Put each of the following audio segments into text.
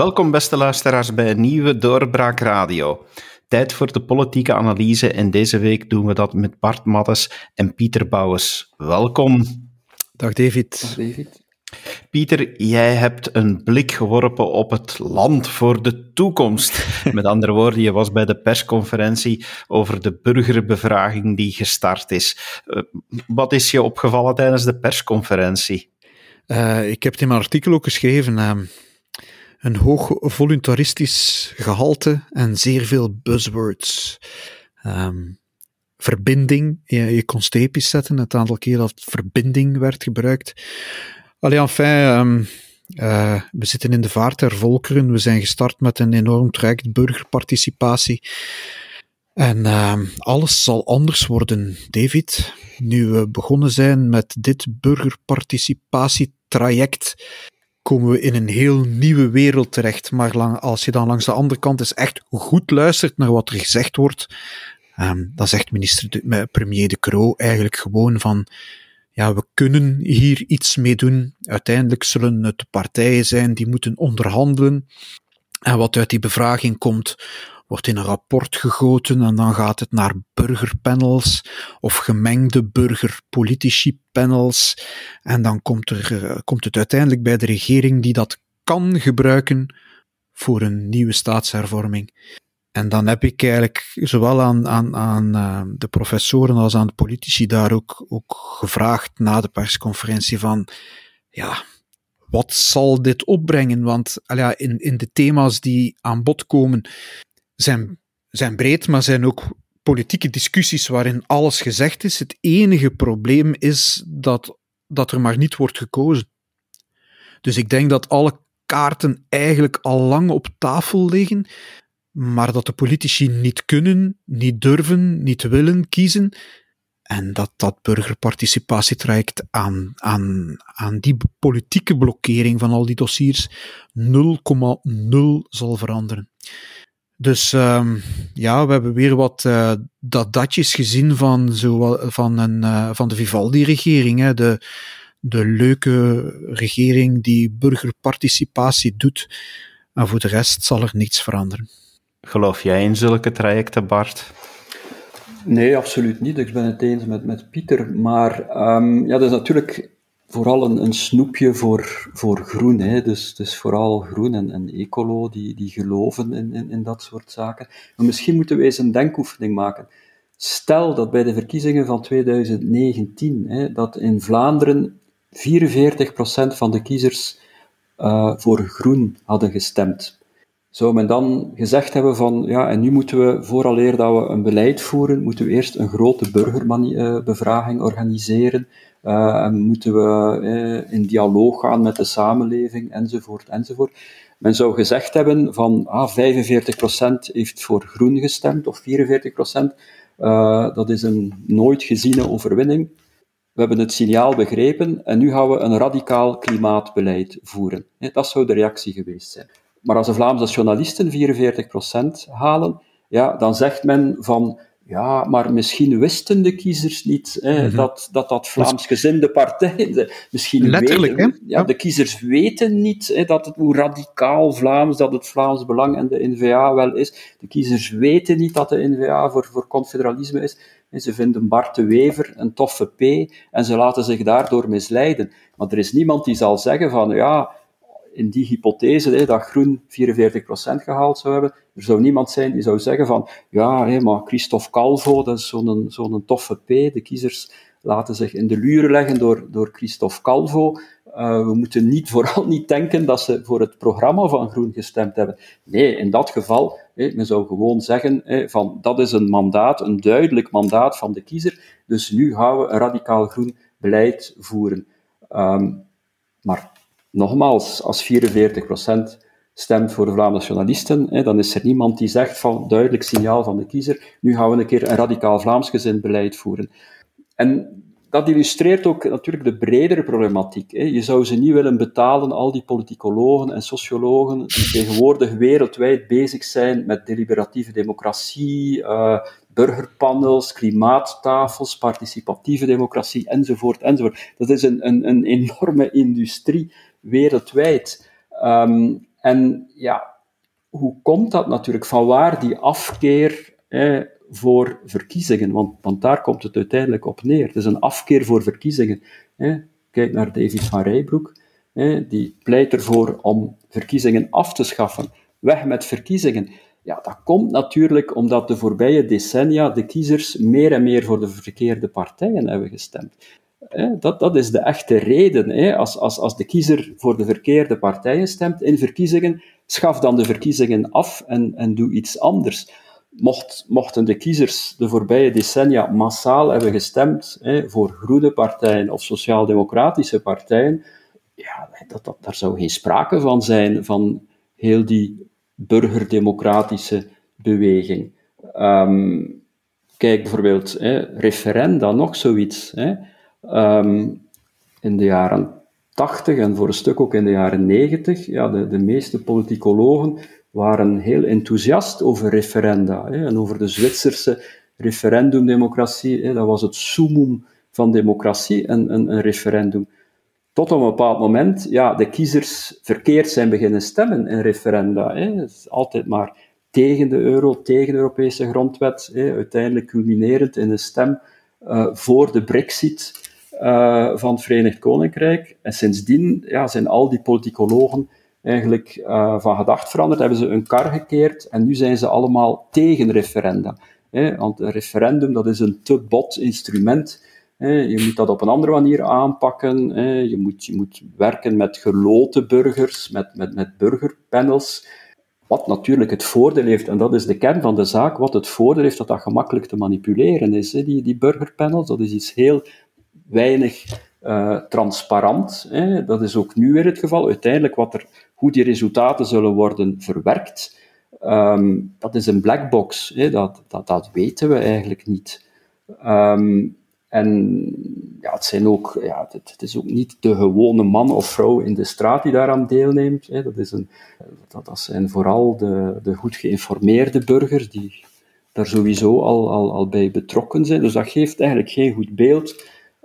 Welkom beste luisteraars bij een nieuwe Doorbraak Radio. Tijd voor de politieke analyse en deze week doen we dat met Bart Mattes en Pieter Bouwens. Welkom. Dag David. Dag David. Pieter, jij hebt een blik geworpen op het land voor de toekomst. Met andere woorden, je was bij de persconferentie over de burgerbevraging die gestart is. Uh, wat is je opgevallen tijdens de persconferentie? Uh, ik heb het in mijn artikel ook geschreven. Uh, een hoog voluntaristisch gehalte en zeer veel buzzwords. Um, verbinding, je, je kon streepjes zetten, het aantal keer dat verbinding werd gebruikt. Allee, enfin, um, we zitten in de vaart der volkeren. We zijn gestart met een enorm traject burgerparticipatie. En uh, alles zal anders worden, David. Nu we begonnen zijn met dit burgerparticipatietraject, komen we in een heel nieuwe wereld terecht. Maar lang, als je dan langs de andere kant eens echt goed luistert naar wat er gezegd wordt, um, dan zegt minister de, premier De Croo eigenlijk gewoon van ja, we kunnen hier iets mee doen. Uiteindelijk zullen het partijen zijn die moeten onderhandelen. En wat uit die bevraging komt, wordt in een rapport gegoten en dan gaat het naar burgerpanels of gemengde burgerpolitici-panels. En dan komt, er, uh, komt het uiteindelijk bij de regering die dat kan gebruiken voor een nieuwe staatshervorming. En dan heb ik eigenlijk zowel aan, aan, aan uh, de professoren als aan de politici daar ook, ook gevraagd na de persconferentie van, ja, wat zal dit opbrengen? Want ja, in, in de thema's die aan bod komen zijn, zijn breed, maar zijn ook politieke discussies waarin alles gezegd is. Het enige probleem is dat, dat er maar niet wordt gekozen. Dus ik denk dat alle kaarten eigenlijk al lang op tafel liggen maar dat de politici niet kunnen, niet durven, niet willen kiezen. En dat dat burgerparticipatietraject aan, aan, aan die politieke blokkering van al die dossiers 0,0 zal veranderen. Dus um, ja, we hebben weer wat uh, dat datjes gezien van, zo, van, een, uh, van de Vivaldi-regering. De, de leuke regering die burgerparticipatie doet. En voor de rest zal er niets veranderen. Geloof jij in zulke trajecten, Bart? Nee, absoluut niet. Ik ben het eens met, met Pieter. Maar um, ja, dat is natuurlijk vooral een, snoepje voor, voor groen. Hè. Dus, dus vooral groen en, en ecolo die, die geloven in, in, in dat soort zaken. Maar misschien moeten we eens een denkoefening maken. Stel dat bij de verkiezingen van 2019, hè, dat in Vlaanderen 44% van de kiezers uh, voor groen hadden gestemd zou men dan gezegd hebben van, ja, en nu moeten we, vooraleer dat we een beleid voeren, moeten we eerst een grote burgerbevraging organiseren, uh, en moeten we uh, in dialoog gaan met de samenleving, enzovoort, enzovoort. Men zou gezegd hebben van, ah, 45% heeft voor groen gestemd, of 44%, uh, dat is een nooit geziene overwinning. We hebben het signaal begrepen en nu gaan we een radicaal klimaatbeleid voeren. Dat zou de reactie geweest zijn. Maar als de Vlaamse journalisten 44% halen, ja, dan zegt men van, ja, maar misschien wisten de kiezers niet hè, mm -hmm. dat, dat dat Vlaamsgezinde partij... Misschien Letterlijk, weten, hè? Ja, de kiezers weten niet hè, dat het, hoe radicaal Vlaams dat het Vlaams Belang en de N-VA wel is. De kiezers weten niet dat de N-VA voor, voor confederalisme is. Ze vinden Bart de Wever een toffe P en ze laten zich daardoor misleiden. Maar er is niemand die zal zeggen van, ja in die hypothese hè, dat groen 44% gehaald zou hebben, er zou niemand zijn die zou zeggen van, ja, maar Christophe Calvo, dat is zo'n zo'n toffe P, de kiezers laten zich in de luren leggen door, door Christophe Calvo. Uh, we moeten niet, vooral niet denken dat ze voor het programma van Groen gestemd hebben. Nee, in dat geval, hè, men zou gewoon zeggen van dat is een mandaat, een duidelijk mandaat van de kiezer, dus nu gaan we een radicaal groen beleid voeren. Um, maar nogmaals, als 44% stemt voor de Vlaamse nationalisten, hè, dan is er niemand die zegt van duidelijk signaal van de kiezer, nu gaan we een keer een radicaal Vlaamsgezind beleid voeren. En dat illustreert ook natuurlijk de bredere problematiek. Hè. Je zou ze niet willen betalen, al die politicologen en sociologen die tegenwoordig wereldwijd bezig zijn met deliberatieve democratie, uh, burgerpanels, klimaattafels, participatieve democratie, enzovoort, enzovoort. Dat is een, een, een enorme industrie wereldwijd. Um, En ja, hoe komt dat natuurlijk? Van waar die afkeer voor verkiezingen? Want, want daar komt het uiteindelijk op neer. Het is een afkeer voor verkiezingen. Kijk naar David van Rijbroek. Die pleit ervoor om verkiezingen af te schaffen. Weg met verkiezingen. Ja, dat komt natuurlijk omdat de voorbije decennia de kiezers meer en meer voor de verkeerde partijen hebben gestemd. Dat, dat is de echte reden. Als, als, als de kiezer voor de verkeerde partijen stemt in verkiezingen, schaf dan de verkiezingen af en, en doe iets anders. Mocht, mochten de kiezers de voorbije decennia massaal hebben gestemd voor groene partijen of sociaal-democratische partijen, ja, dat, dat, daar zou geen sprake van zijn, van heel die burgerdemocratische beweging. Ehm, kijk bijvoorbeeld, hè, referenda, nog zoiets. Ehm, in de jaren 80 en voor een stuk ook in de jaren 90, ja, de, de meeste politicologen waren heel enthousiast over referenda hè, en over de Zwitserse referendumdemocratie. Hè, dat was het summum van democratie, een, een, referendum. Tot op een bepaald moment, ja, de kiezers verkeerd zijn beginnen stemmen in referenda. Hè. altijd maar tegen de euro, tegen de Europese grondwet, hè. uiteindelijk culminerend in een stem uh, voor de brexit uh, van het Verenigd Koninkrijk. En sindsdien ja, zijn al die politicologen eigenlijk uh, van gedacht veranderd, hebben ze een kar gekeerd en nu zijn ze allemaal tegen referenda. Hè. Want een referendum, dat is een te bot instrument je moet dat op een andere manier aanpakken. Je moet, je moet werken met geloten burgers, met, met, met burgerpanels. Wat natuurlijk het voordeel heeft, en dat is de kern van de zaak, wat het voordeel heeft dat dat gemakkelijk te manipuleren is. Die, die burgerpanels, dat is iets heel weinig uh, transparant. Hè. Dat is ook nu weer het geval. Uiteindelijk, wat er, hoe die resultaten zullen worden verwerkt, um, dat is een black box. Hè. Dat, dat, dat weten we eigenlijk niet. Um, en ja, het, zijn ook, ja, het, is ook niet de gewone man of vrouw in de straat die daaraan deelneemt. Hè. Dat, is een, dat, dat zijn vooral de, de goed geïnformeerde burgers die daar sowieso al, al bij betrokken zijn. Dus dat geeft eigenlijk geen goed beeld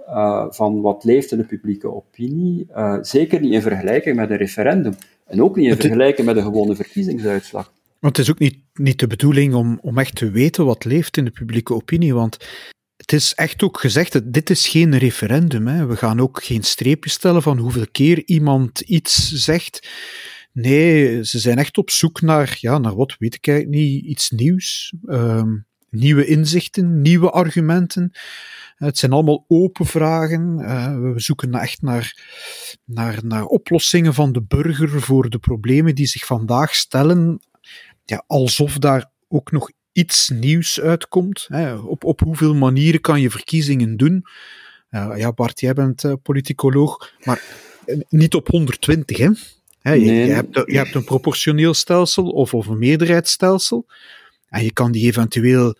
uh, van wat leeft in de publieke opinie. Uh, zeker niet in vergelijking met een referendum. En ook niet in vergelijking met een gewone verkiezingsuitslag. Want het is ook niet, niet de bedoeling om, om echt te weten wat leeft in de publieke opinie. Want het is echt ook gezegd, dit is geen referendum. Hè. We gaan ook geen streepje stellen van hoeveel keer iemand iets zegt. Nee, ze zijn echt op zoek naar, ja, naar wat weet ik eigenlijk niet, iets nieuws. Um, nieuwe inzichten, nieuwe argumenten. Het zijn allemaal open vragen. Uh, we zoeken echt naar, naar, naar oplossingen van de burger voor de problemen die zich vandaag stellen. Ja, alsof daar ook nog iets nieuws uitkomt. Hè. Op, op hoeveel manieren kan je verkiezingen doen? Uh, ja, Bart, jij bent uh, politicoloog, maar eh, niet op 120, hè? je, je, hebt, je, hebt, een proportioneel stelsel of, of een meerderheidsstelsel. En je kan die eventueel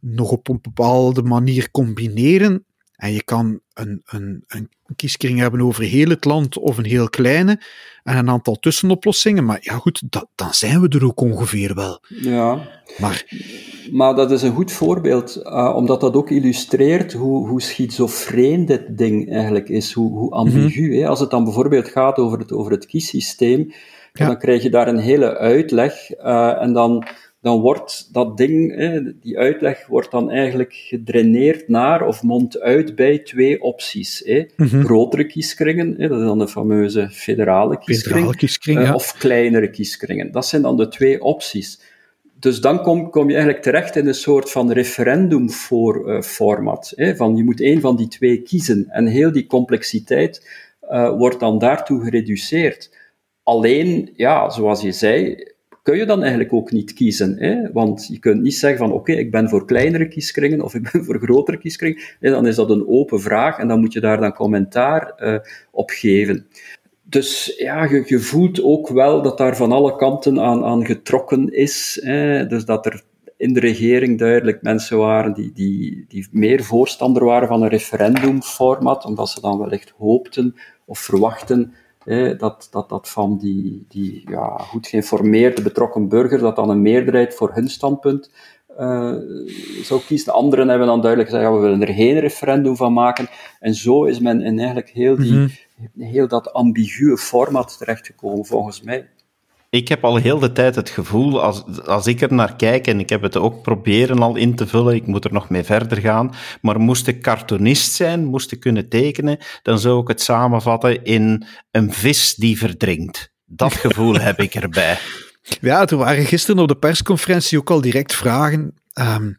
nog op een bepaalde manier combineren. En je kan een, een, een kieskring hebben over heel het land of een heel kleine en een aantal tussenoplossingen. Maar ja, goed, dat, dan zijn we er ook ongeveer wel. Ja. Maar, maar dat is een goed voorbeeld, uh, omdat dat ook illustreert hoe, hoe schizofreen dit ding eigenlijk is, hoe, hoe ambigu. Mm Als het dan bijvoorbeeld gaat over het, over het kiessysteem, ja. dan krijg je daar een hele uitleg uh, en dan dan wordt dat ding, die uitleg, wordt dan eigenlijk gedraineerd naar of mondt uit bij twee opties. Mhm. Grotere kieskringen, dat is dan de fameuze federale kieskring, kieskring uh, of kleinere kieskringen. Dat zijn dan de twee opties. Dus dan kom, kom je eigenlijk terecht in een soort van referendumformat. Uh, van je moet één van die twee kiezen. En heel die complexiteit uh, wordt dan daartoe gereduceerd. Alleen, ja, zoals je zei, kun je dan eigenlijk ook niet kiezen. Hè? Want je kunt niet zeggen van oké, ik ben voor kleinere kieskringen of ik ben voor grotere kieskringen. En dan is dat een open vraag en dan moet je daar dan commentaar uh, op geven. Dus ja, je, je, voelt ook wel dat daar van alle kanten aan, aan getrokken is. Hè? Dus dat er in de regering duidelijk mensen waren die, die, die meer voorstander waren van een referendumformat, omdat ze dan wellicht hoopten of verwachten dat, dat, dat van die, die ja, goed geïnformeerde betrokken burger, dat dan een meerderheid voor hun standpunt uh, zou kiezen. De anderen hebben dan duidelijk gezegd, ja, we willen er geen referendum van maken. En zo is men in eigenlijk heel, die, mhm. heel dat ambiguë format terechtgekomen, volgens mij. Ik heb al heel de tijd het gevoel, als, als ik er naar kijk, en ik heb het ook proberen al in te vullen, ik moet er nog mee verder gaan, maar moest ik cartoonist zijn, moest ik kunnen tekenen, dan zou ik het samenvatten in een vis die verdrinkt. Dat gevoel heb ik erbij. Ja, er waren gisteren op de persconferentie ook al direct vragen. Ehm,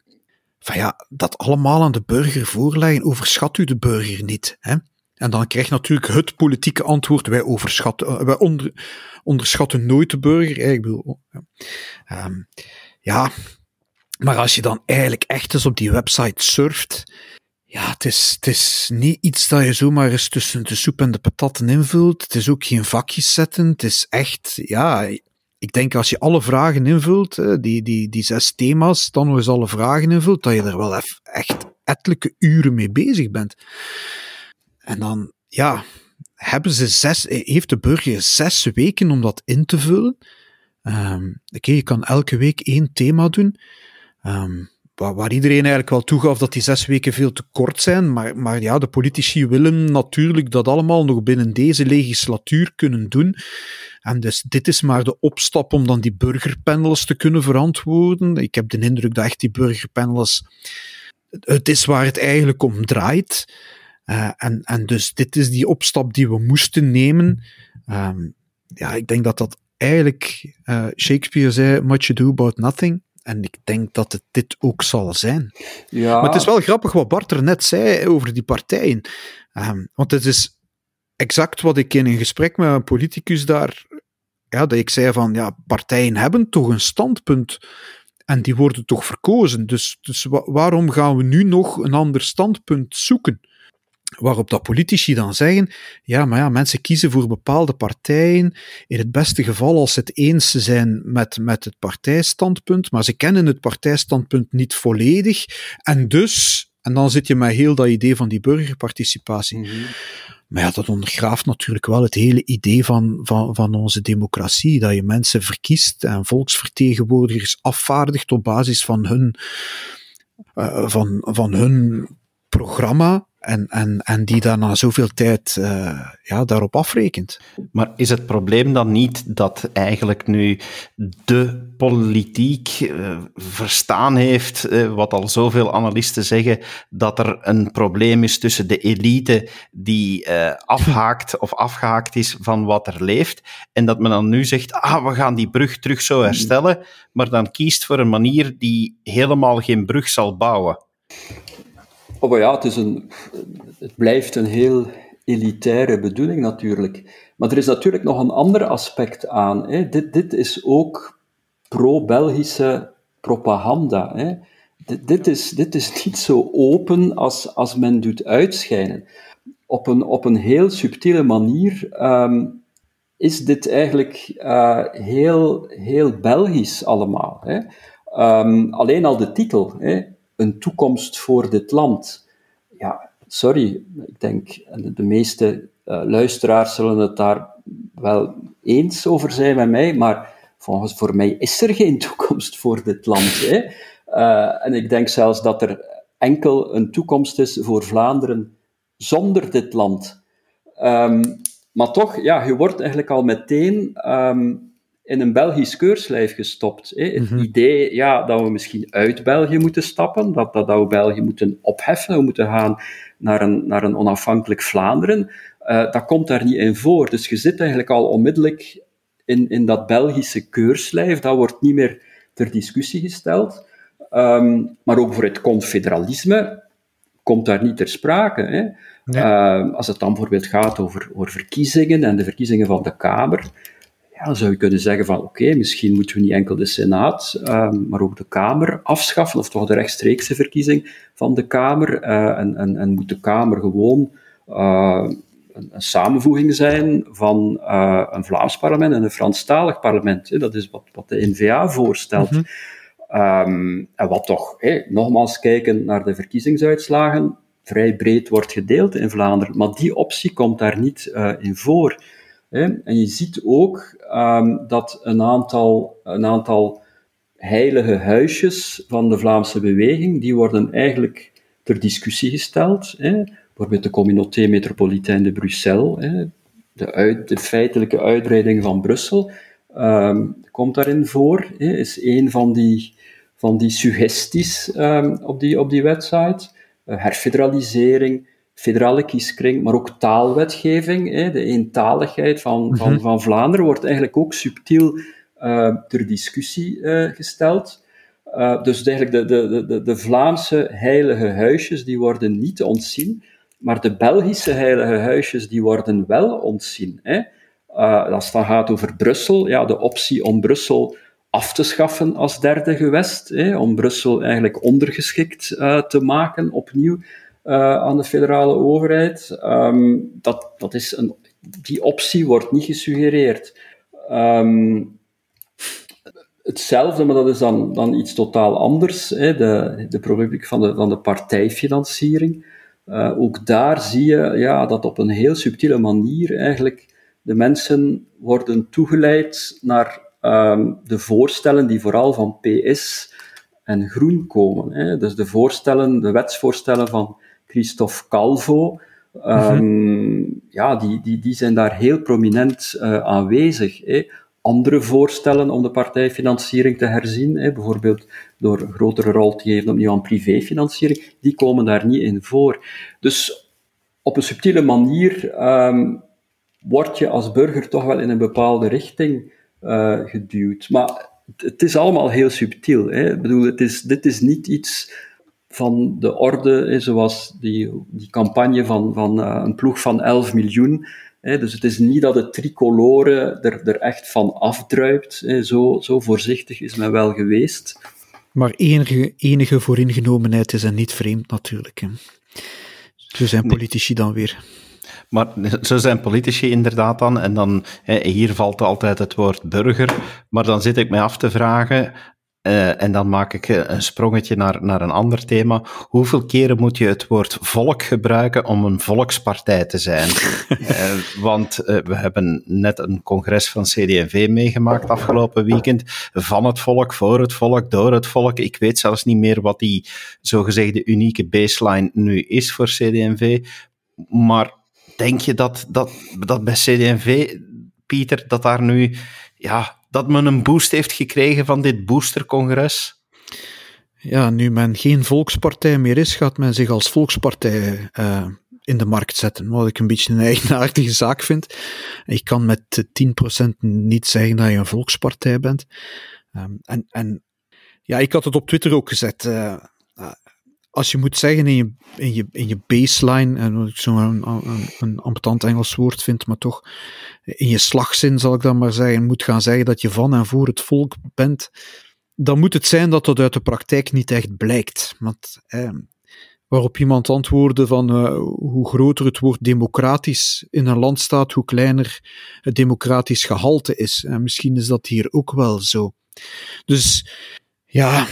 van ja, dat allemaal aan de burger voorleggen, overschat u de burger niet. Hè? En dan krijg je natuurlijk het politieke antwoord: wij, overschatten, eh, wij onder, onderschatten nooit de burger. Bedoel, oh, ja. Um, ja, maar als je dan eigenlijk echt eens op die website surft, ja, het is, het is niet iets dat je zomaar eens tussen de soep en de patatten invult. Het is ook geen vakjes zetten. Het is echt, ja, ik denk als je alle vragen invult, die, die, die zes thema's, dan nog eens alle vragen invult, dat je er wel echt ettelijke uren mee bezig bent. En dan, ja, hebben ze zes, heeft de burger zes weken om dat in te vullen. Um, Oké, je kan elke week één thema doen. Um, waar, waar, iedereen eigenlijk wel toegaf dat die zes weken veel te kort zijn. Maar, maar ja, de politici willen natuurlijk dat allemaal nog binnen deze legislatuur kunnen doen. En dus dit is maar de opstap om dan die burgerpanels te kunnen verantwoorden. Ik heb de indruk dat echt die burgerpanels het is waar het eigenlijk om draait. Uh, en, en dus dit is die opstap die we moesten nemen. Um, ja, ik denk dat dat eigenlijk, uh, Shakespeare zei, much ado about nothing. En ik denk dat het dit ook zal zijn. Ja. Maar het is wel grappig wat Bart er net zei over die partijen. Um, want het is exact wat ik in een gesprek met een politicus daar, ja, dat ik zei van, ja, partijen hebben toch een standpunt en die worden toch verkozen. Dus, dus waarom gaan we nu nog een ander standpunt zoeken? Waarop dat politici dan zeggen, ja, maar ja, mensen kiezen voor bepaalde partijen, in het beste geval als ze het eens zijn met, met het partijstandpunt, maar ze kennen het partijstandpunt niet volledig, en dus, en dan zit je met heel dat idee van die burgerparticipatie. Mm -hmm. Maar ja, dat ondergraaft natuurlijk wel het hele idee van, van, van onze democratie, dat je mensen verkiest en volksvertegenwoordigers afvaardigt op basis van hun, uh, van, van hun programma en, en, en die dan na zoveel tijd uh, ja, daarop afrekent. Maar is het probleem dan niet dat eigenlijk nu de politiek uh, verstaan heeft, uh, wat al zoveel analisten zeggen, dat er een probleem is tussen de elite die afhaakt of afgehaakt is van wat er leeft, en dat men dan nu zegt, ah, we gaan die brug terug zo herstellen, maar dan kiest voor een manier die helemaal geen brug zal bouwen? Oh ja, het, is een, het blijft een heel elitaire bedoeling natuurlijk. Maar er is natuurlijk nog een ander aspect aan. Hè. Dit, dit is ook pro-Belgische propaganda. Hè. Dit, dit, is, dit is niet zo open als, als men doet uitschijnen. Op een, op een heel subtiele manier um, is dit eigenlijk uh, heel, heel Belgisch allemaal. Hè. Um, alleen al de titel. Hè een toekomst voor dit land. Ja, sorry, ik denk de meeste uh, luisteraars zullen het daar wel eens over zijn met mij, maar volgens voor mij is er geen toekomst voor dit land. Hè? Uh, en ik denk zelfs dat er enkel een toekomst is voor Vlaanderen zonder dit land. Um, maar toch, ja, je wordt eigenlijk al meteen um, in een Belgisch keurslijf gestopt. Hè. Het mhm. idee ja, dat we misschien uit België moeten stappen, dat, dat, dat we België moeten opheffen, we moeten gaan naar een, naar een onafhankelijk Vlaanderen, uh, dat komt daar niet in voor. Dus je zit eigenlijk al onmiddellijk in, in dat Belgische keurslijf, dat wordt niet meer ter discussie gesteld. Um, maar ook voor het confederalisme komt daar niet ter sprake. Hè. Nee. Uh, als het dan bijvoorbeeld gaat over, over verkiezingen en de verkiezingen van de Kamer, ja, dan zou je kunnen zeggen van oké, misschien moeten we niet enkel de Senaat, um, maar ook de Kamer afschaffen, of toch de rechtstreekse verkiezing van de Kamer. Uh, en, en, en moet de Kamer gewoon uh, een, een, samenvoeging zijn van uh, een Vlaams parlement en een Franstalig parlement. Dat is wat, wat de N-VA voorstelt. Mm -hmm. um, en wat toch, nogmaals kijken naar de verkiezingsuitslagen, vrij breed wordt gedeeld in Vlaanderen. Maar die optie komt daar niet in voor. En je ziet ook um, dat een aantal, een aantal heilige huisjes van de Vlaamse beweging, die worden eigenlijk ter discussie gesteld. Hè. Bijvoorbeeld de Communauté Métropolitaine de Bruxelles, hè. De, uit, de feitelijke uitbreiding van Brussel. ehm, komt daarin voor, hè, is een van die, van die suggesties ehm, op, die, op die website. Uh, herfederalisering, federale kieskring, maar ook taalwetgeving. Hè, de eentaligheid van, van, mhm. van Vlaanderen wordt eigenlijk ook subtiel uh, ter discussie uh, gesteld. Uh, dus eigenlijk de, de, de, de Vlaamse heilige huisjes die worden niet ontzien, maar de Belgische heilige huisjes die worden wel ontzien. Hè. als het dan gaat over Brussel, ja, de optie om Brussel af te schaffen als derde gewest, hè, om Brussel eigenlijk ondergeschikt te maken opnieuw aan de federale overheid, um, dat, dat is een, die optie wordt niet gesuggereerd. Um, hetzelfde, maar dat is dan, dan iets totaal anders. Hè, de, de problematiek van de, van de partijfinanciering. Uh, ook daar zie je ja, dat op een heel subtiele manier eigenlijk de mensen worden toegeleid naar um, de voorstellen die vooral van PS en Groen komen. Hè. Dus de voorstellen, de wetsvoorstellen van Christophe Calvo, um, ja, die, die, die zijn daar heel prominent uh, aanwezig. Hè andere voorstellen om de partijfinanciering te herzien, hè, bijvoorbeeld door een grotere rol te geven opnieuw aan privéfinanciering, die komen daar niet in voor. Dus op een subtiele manier um, word je als burger toch wel in een bepaalde richting uh, geduwd. Maar het is allemaal heel subtiel. Hè. Ik bedoel, het is, dit is niet iets van de orde, hè, zoals die, die campagne van, van uh, een ploeg van 11 miljoen, dus het is niet dat het tricolore er, er echt van afdruipt. Zo, zo voorzichtig is men wel geweest. Maar enige, enige vooringenomenheid is er niet vreemd natuurlijk. Hè. Zo zijn politici dan weer. Maar zo zijn politici inderdaad dan. En dan, hier valt altijd het woord burger. Maar dan zit ik mij af te vragen, uh, en dan maak ik een sprongetje naar, naar een ander thema. Hoeveel keren moet je het woord volk gebruiken om een volkspartij te zijn? uh, want uh, we hebben net een congres van CD&V meegemaakt afgelopen weekend. Van het volk, voor het volk, door het volk. Ik weet zelfs niet meer wat die zogezegde unieke baseline nu is voor CD&V. Maar denk je dat, dat, dat bij CD&V, Pieter, dat daar nu ja, dat men een boost heeft gekregen van dit boostercongres? Ja, nu men geen volkspartij meer is, gaat men zich als volkspartij uh, in de markt zetten. Wat ik een beetje een eigenaardige zaak vind. Ik kan met 10% niet zeggen dat je een volkspartij bent. Um, en, en ja, ik had het op Twitter ook gezet. Uh, als je moet zeggen in je, in je, in je baseline, en wat ik zo'n een, een, ambetant Engels woord vind, maar toch in je slagzin zal ik dan maar zeggen, moet gaan zeggen dat je van en voor het volk bent, dan moet het zijn dat dat uit de praktijk niet echt blijkt. Want, eh, waarop iemand antwoordde van uh, hoe groter het woord democratisch in een land staat, hoe kleiner het democratisch gehalte is. En misschien is dat hier ook wel zo. Dus ja,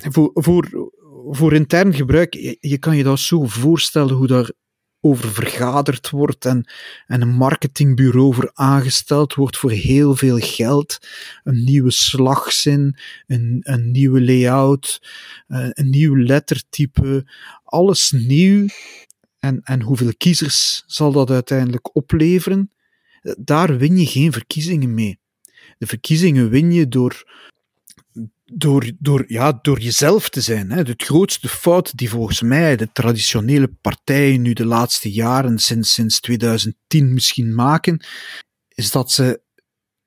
voor, voor, voor intern gebruik, je, kan je dat zo voorstellen hoe daar over vergaderd wordt en, en een marketingbureau voor aangesteld wordt voor heel veel geld. Een nieuwe slagzin, een, een nieuwe layout, eh, een nieuw lettertype, alles nieuw. En, en hoeveel kiezers zal dat uiteindelijk opleveren? Daar win je geen verkiezingen mee. De verkiezingen win je door, door, door, ja, door jezelf te zijn. Hè. De grootste fout die volgens mij de traditionele partijen nu de laatste jaren, sinds, sinds 2010 misschien maken, is dat ze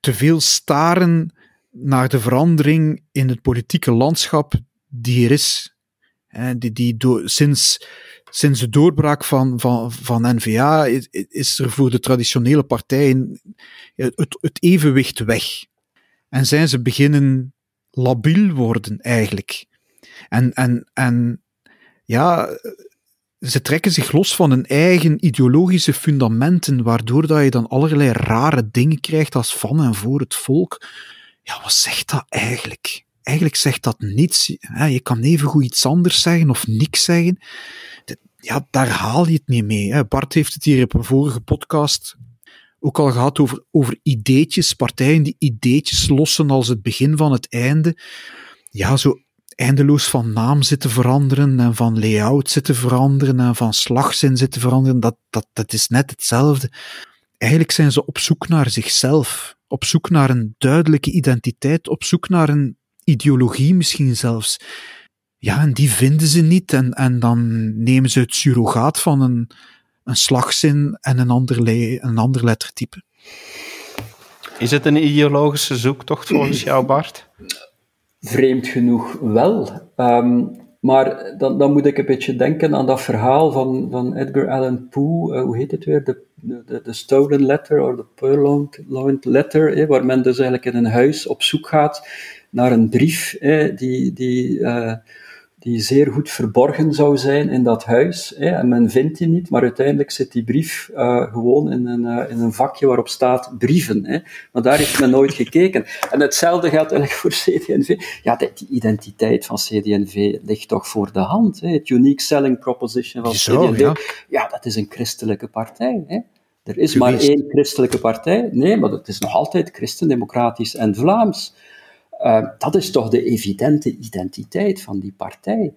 te veel staren naar de verandering in het politieke landschap die er is. Hè, die, die do, sinds, sinds de doorbraak van, van, van NVA is, is er voor de traditionele partijen het, het evenwicht weg. En zijn ze beginnen labiel worden eigenlijk. En, en, en ja, ze trekken zich los van hun eigen ideologische fundamenten, waardoor dat je dan allerlei rare dingen krijgt als van en voor het volk. Ja, wat zegt dat eigenlijk? Eigenlijk zegt dat niets. Je kan even goed iets anders zeggen of niks zeggen. Ja, daar haal je het niet mee. Bart heeft het hier op een vorige podcast ook al gehad over, over ideetjes, partijen die ideetjes lossen als het begin van het einde. Ja, zo eindeloos van naam zitten veranderen en van layout zitten veranderen en van slagzin zitten veranderen, dat, dat, dat is net hetzelfde. eigenlijk zijn ze op zoek naar zichzelf, op zoek naar een duidelijke identiteit, op zoek naar een ideologie misschien zelfs. Ja, en die vinden ze niet en, en dan nemen ze het surrogaat van een, een slagzin en een ander, le een ander lettertype. Is het een ideologische zoektocht volgens jou, Bart? Vreemd genoeg wel. Um, maar dan, dan moet ik een beetje denken aan dat verhaal van, van Edgar Allan Poe, uh, hoe heet het weer? De, de, de Stolen Letter, of de Purloined Letter, waar men dus eigenlijk in een huis op zoek gaat naar een brief die, die uh, die zeer goed verborgen zou zijn in dat huis. Hè, en men vindt die niet, maar uiteindelijk zit die brief uh, gewoon in een, uh, in een vakje waarop staat brieven. Hè. Maar daar heeft men nooit gekeken. En hetzelfde geldt eigenlijk voor CD&V. Ja, die, die identiteit van CD&V ligt toch voor de hand. Hè. Het unique selling proposition van CD&V. Ja. ja. dat is een christelijke partij. Hè. Er is maar één christelijke partij. Nee, maar het is nog altijd christendemocratisch en Vlaams. Uh, dat is toch de evidente identiteit van die partij.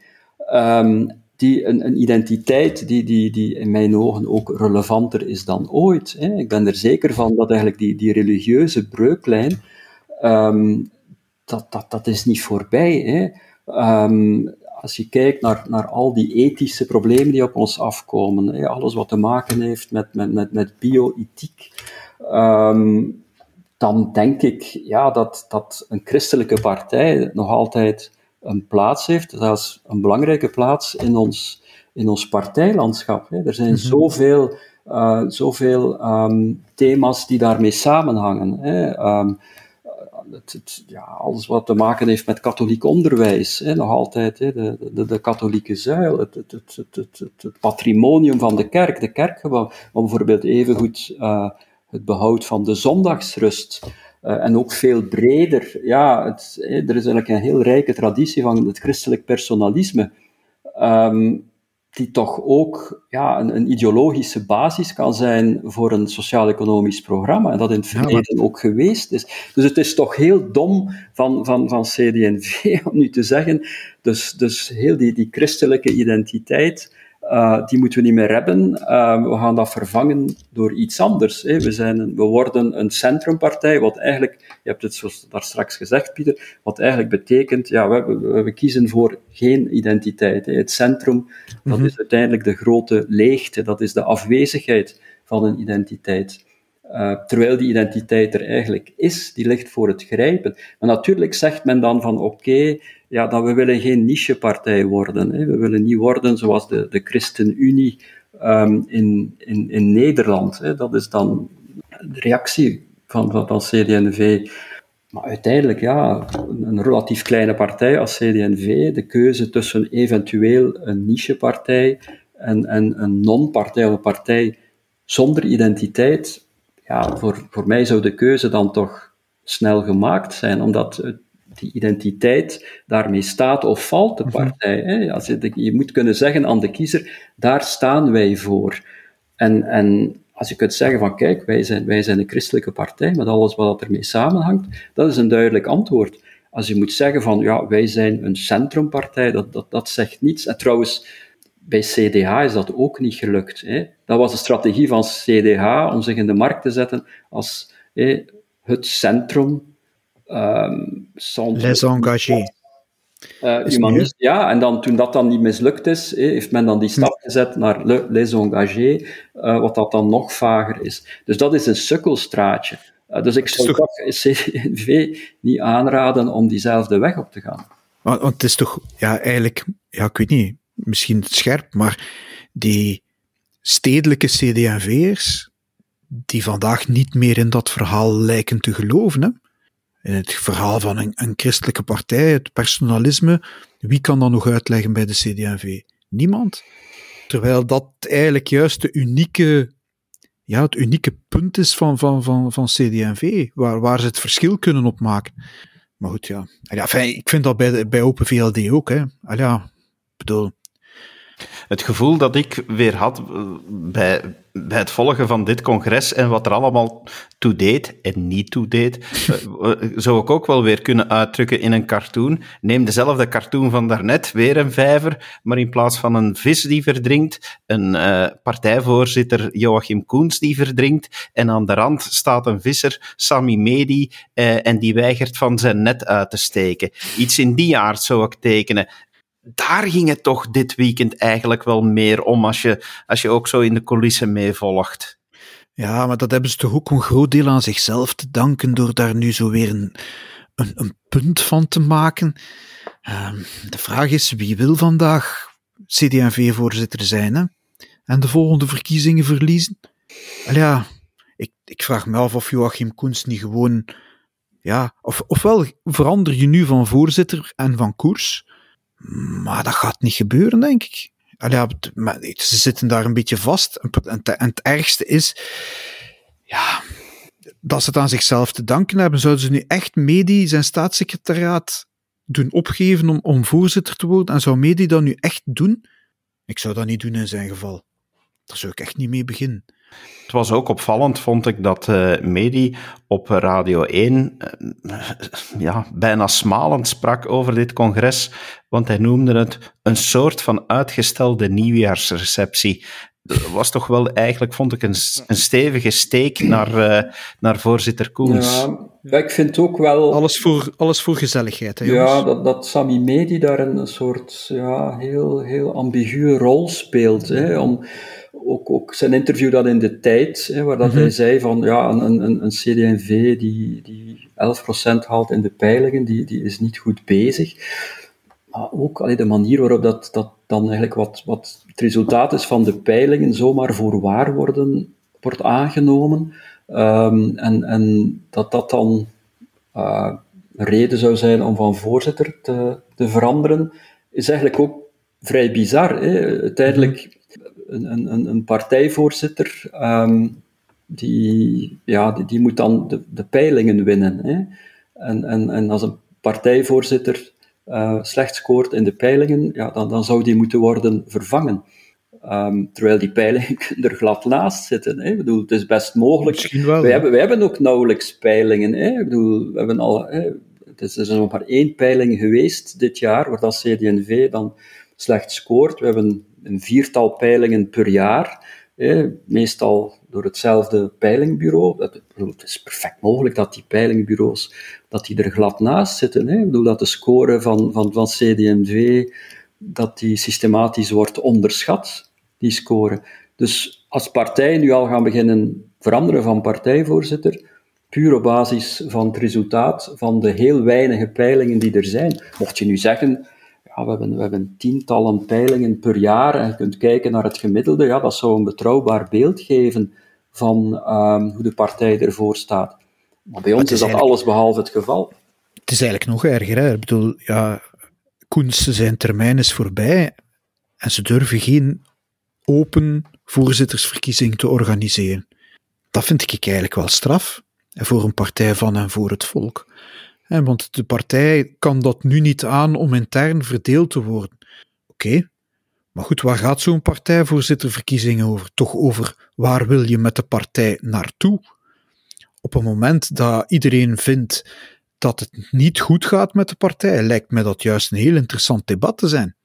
Um, die, een, identiteit die, die, die in mijn ogen ook relevanter is dan ooit. Hè. Ik ben er zeker van dat eigenlijk die, die religieuze breuklijn, um, dat, dat, dat is niet voorbij. Hè. Um, als je kijkt naar, naar al die ethische problemen die op ons afkomen, hè, alles wat te maken heeft met, met, met, met bioethiek, dan denk ik ja, dat, dat een christelijke partij nog altijd een plaats heeft, zelfs een belangrijke plaats in ons, in ons partijlandschap. Hè. Er zijn mm -hmm. zoveel, uh, zoveel um, thema's die daarmee samenhangen. Hè. Um, het, het, ja, alles wat te maken heeft met katholiek onderwijs, hè, nog altijd hè, de, de, de, katholieke zuil, het, het, het, het, patrimonium van de kerk, de kerkgebouw, maar bijvoorbeeld evengoed uh, het behoud van de zondagsrust. Uh, en ook veel breder. Ja, het, er is eigenlijk een heel rijke traditie van het christelijk personalisme, um, die toch ook ja, een, een, ideologische basis kan zijn voor een sociaal-economisch programma, en dat in het verleden ja, ook geweest is. Dus het is toch heel dom van, van, van CD&V om nu te zeggen, dus, dus heel die, die christelijke identiteit, uh, die moeten we niet meer hebben. Uh, we gaan dat vervangen door iets anders. Hè. We, zijn, we worden een centrumpartij, wat eigenlijk, je hebt het zoals daar straks gezegd, Pieter, wat eigenlijk betekent, ja, we, we, we kiezen voor geen identiteit. Hè. Het centrum, dat is uiteindelijk de grote leegte, dat is de afwezigheid van een identiteit. Uh, terwijl die identiteit er eigenlijk is, die ligt voor het grijpen. Maar natuurlijk zegt men dan van oké, okay, ja, dat we willen geen nichepartij worden. Hè. We willen niet worden zoals de, de ChristenUnie um, in, in, in Nederland. Hè. Dat is dan de reactie van, van, van CD&V. Maar uiteindelijk, ja, een relatief kleine partij als CD&V, de keuze tussen eventueel een nichepartij en, en een non-partij of een partij zonder identiteit, ja, voor, voor mij zou de keuze dan toch snel gemaakt zijn, omdat het die identiteit daarmee staat of valt de mhm. partij. Hè? Als je, je moet kunnen zeggen aan de kiezer, daar staan wij voor. En, en als je kunt zeggen van kijk, wij zijn, wij zijn een christelijke partij met alles wat ermee samenhangt, dat is een duidelijk antwoord. Als je moet zeggen van ja, wij zijn een centrumpartij, dat, dat, dat zegt niets. En trouwens, bij CDH is dat ook niet gelukt. Hè? Dat was de strategie van CDH om zich in de markt te zetten als hè, het centrum Um, Les engagés. Uh, humanist, ja, en dan, toen dat dan niet mislukt is, heeft men dan die hm. stap gezet naar le, les engagés, uh, wat dat dan nog vager is. Dus dat is een sukkelstraatje. Uh, dus ik zou toch, toch CV niet aanraden om diezelfde weg op te gaan. Want, want het is toch, ja, eigenlijk, ja, ik weet niet, misschien scherp, maar die stedelijke CD&V'ers, die vandaag niet meer in dat verhaal lijken te geloven, hè? In het verhaal van een, een christelijke partij, het personalisme, wie kan dat nog uitleggen bij de CD&V? Niemand. Terwijl dat eigenlijk juist de unieke, ja, het unieke punt is van, van, van, van CD&V, waar, waar ze het verschil kunnen opmaken. Maar goed, ja. ja enfin, ik vind dat bij, bij Open VLD ook. Hè. Ja, bedoel, Het gevoel dat ik weer had eh, bij, bij het volgen van dit congres en wat er allemaal toe deed en niet toe deed, eh, eh, zou ik ook wel weer kunnen uitdrukken in een cartoon. Neem dezelfde cartoon van daarnet, weer een vijver, maar in plaats van een vis die verdrinkt, een uh, partijvoorzitter Joachim Koens die verdrinkt, en aan de rand staat een visser, Sami Medi, uh, en die weigert van zijn net uit te steken. Iets in die aard zou ik tekenen daar ging het toch dit weekend eigenlijk wel meer om als je, als je ook zo in de coulissen meevolgt. Ja, maar dat hebben ze toch ook een groot deel aan zichzelf te danken door daar nu zo weer een, een, een punt van te maken. Uh, de vraag is, wie wil vandaag CD&V-voorzitter zijn hè? en de volgende verkiezingen verliezen? Wel ja, ik, ik vraag me af of Joachim Koens niet gewoon... Ja, of, ofwel verander je nu van voorzitter en van koers maar dat gaat niet gebeuren, denk ik. Allee, ze zitten daar een beetje vast. En het ergste is, ja, dat ze het aan zichzelf te danken hebben. Zouden ze nu echt Medi zijn staatssecretariaat doen opgeven om, om voorzitter te worden? En zou Medi dat nu echt doen? Ik zou dat niet doen in zijn geval. Daar zou ik echt niet mee beginnen. Het was ook opvallend, vond ik, dat uh, Medi op Radio 1 uh, ja, bijna smalend sprak over dit congres, want hij noemde het een soort van uitgestelde nieuwjaarsreceptie. Dat was toch wel eigenlijk, vond ik, een, een stevige steek naar, uh, naar voorzitter Koens. Ja, ik vind ook wel... Alles voor, alles voor gezelligheid, hè, Ja, dat, dat Sami Medi daar een soort ja, heel, heel ambiguë rol speelt. Hè, om ook, ook zijn interview dat in de tijd, hè, waar dat mm -hmm. hij zei van ja, een, een, een CD&V die, die 11% haalt in de peilingen, die, die is niet goed bezig. Maar ook allee, de manier waarop dat, dat dan eigenlijk wat, wat het resultaat is van de peilingen zomaar voor waar worden, wordt aangenomen. Um, en, en dat dat dan uh, een reden zou zijn om van voorzitter te, te veranderen, is eigenlijk ook vrij bizar. Hè? Uiteindelijk een, een, een partijvoorzitter, um, die, ja, die, die, moet dan de, de peilingen winnen. Hè? En, en, en als een partijvoorzitter uh, slecht scoort in de peilingen, ja, dan, dan zou die moeten worden vervangen. Um, terwijl die peilingen er glad naast zitten. Hè? Ik bedoel, het is best mogelijk. Wel, wij, hebben, wij hebben ook nauwelijks peilingen. Hè? Ik bedoel, we hebben al, hè? Het is, er is nog maar één peiling geweest dit jaar, waar dat CD&V dan slecht scoort. We hebben een viertal peilingen per jaar, meestal door hetzelfde peilingbureau. Het is perfect mogelijk dat die peilingbureaus dat die er glad naast zitten. Hè. Ik bedoel dat de score van, van, van CD&V dat die systematisch wordt onderschat, die score. Dus als partijen nu al gaan beginnen veranderen van partijvoorzitter, puur op basis van het resultaat van de heel weinige peilingen die er zijn. Mocht je nu zeggen, ja, we, hebben, we hebben tientallen peilingen per jaar en je kunt kijken naar het gemiddelde, ja, dat zou een betrouwbaar beeld geven van um, hoe de partij ervoor staat. Maar bij ons is, is dat alles behalve het geval. Het is eigenlijk nog erger. Hè? Ik bedoel, ja, Koens zijn termijn is voorbij en ze durven geen open voorzittersverkiezing te organiseren. Dat vind ik eigenlijk wel straf. Voor een partij van en voor het volk. Want de partij kan dat nu niet aan om intern verdeeld te worden. Oké, maar goed, waar gaat zo'n partijvoorzitterverkiezing over? Toch over waar wil je met de partij naartoe? Op het moment dat iedereen vindt dat het niet goed gaat met de partij, lijkt mij dat juist een heel interessant debat te zijn.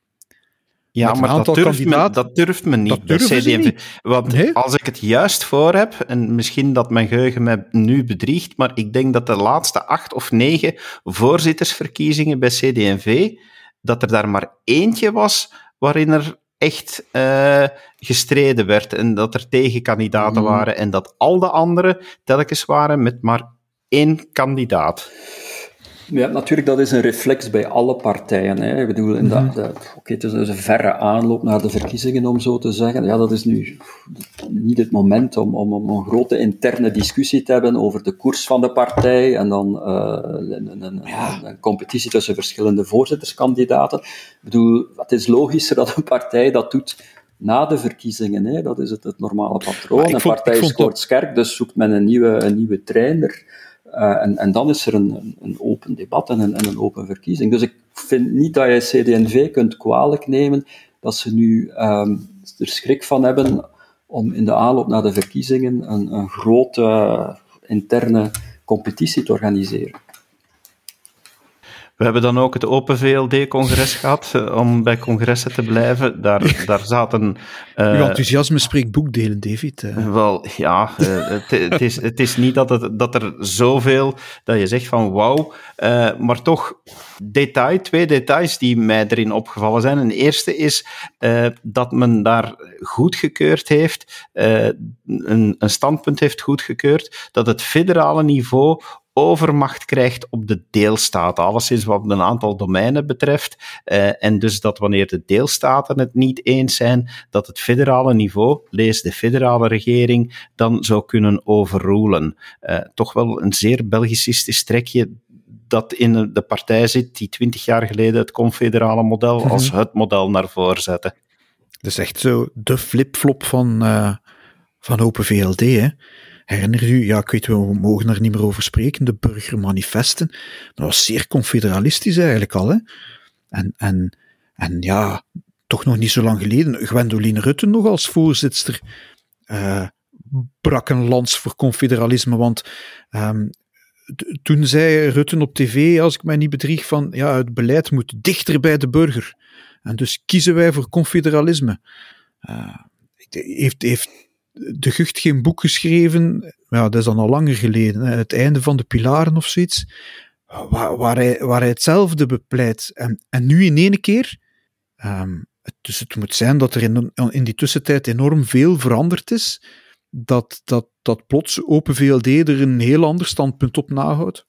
Ja, maar dat durft, me, dat durft me niet bij CD&V. Want nee? als ik het juist voor heb, en misschien dat mijn geheugen mij nu bedriegt, maar ik denk dat de laatste acht of negen voorzittersverkiezingen bij CD&V, dat er daar maar eentje was waarin er echt uh, gestreden werd en dat er tegenkandidaten mm. waren en dat al de anderen telkens waren met maar één kandidaat. Ja, natuurlijk, dat is een reflex bij alle partijen. Hè. Ik bedoel, in dat, dat, okay, het is dus een verre aanloop naar de verkiezingen, om zo te zeggen. Ja, dat is nu niet het moment om, om, om een grote interne discussie te hebben over de koers van de partij en dan uh, een, een, een, competitie tussen verschillende voorzitterskandidaten. Ik bedoel, het is logischer dat een partij dat doet na de verkiezingen. Hè. Dat is het, het normale patroon. Een partij scoort dat... dus zoekt men een nieuwe, een nieuwe trainer. Uh, en, en, dan is er een, een open debat en een, en een, open verkiezing. Dus ik vind niet dat je CD&V kunt kwalijk nemen dat ze nu um, er schrik van hebben om in de aanloop naar de verkiezingen een, een grote interne competitie te organiseren. We hebben dan ook het Open VLD-congres gehad, eh, om bij congressen te blijven. Daar, daar zaten... Uh, Uw enthousiasme spreekt boekdelen, David. Uh. Wel, ja, het, het, is, het is niet dat, het, dat er zoveel, dat je zegt van wauw, maar toch detail, twee details die mij erin opgevallen zijn. Een eerste is dat men daar goedgekeurd heeft, een, een standpunt heeft goedgekeurd, dat het federale niveau overmacht krijgt op de deelstaten, alleszins wat een aantal domeinen betreft. Uh, en dus dat wanneer de deelstaten het niet eens zijn, dat het federale niveau, lees de federale regering, dan zou kunnen overroelen. Uh, toch wel een zeer Belgicistisch trekje dat in de partij zit die twintig jaar geleden het confederale model mhm. als het model naar voren zette. Dat is echt zo de flipflop van, uh, van Open VLD, hè? Herinner u, ja, ik weet, we mogen er niet meer over spreken, de burgermanifesten. Dat was zeer confederalistisch eigenlijk al, hè. En, en, en ja, toch nog niet zo lang geleden, Gwendoline Rutte nog als voorzitter uh, brak een lans voor confederalisme, want um, toen zei Rutte op tv, als ik mij niet bedrieg, van ja, het beleid moet dichter bij de burger. En dus kiezen wij voor confederalisme. Uh, heeft, heeft de Gucht geen boek geschreven, ja, dat is dan al langer geleden, het einde van de pilaren of zoiets, waar, waar, hij, hetzelfde bepleit. En, en nu in één keer, um, dus het moet zijn dat er in, in die tussentijd enorm veel veranderd is, dat, dat, dat plots Open VLD er een heel ander standpunt op nahoudt.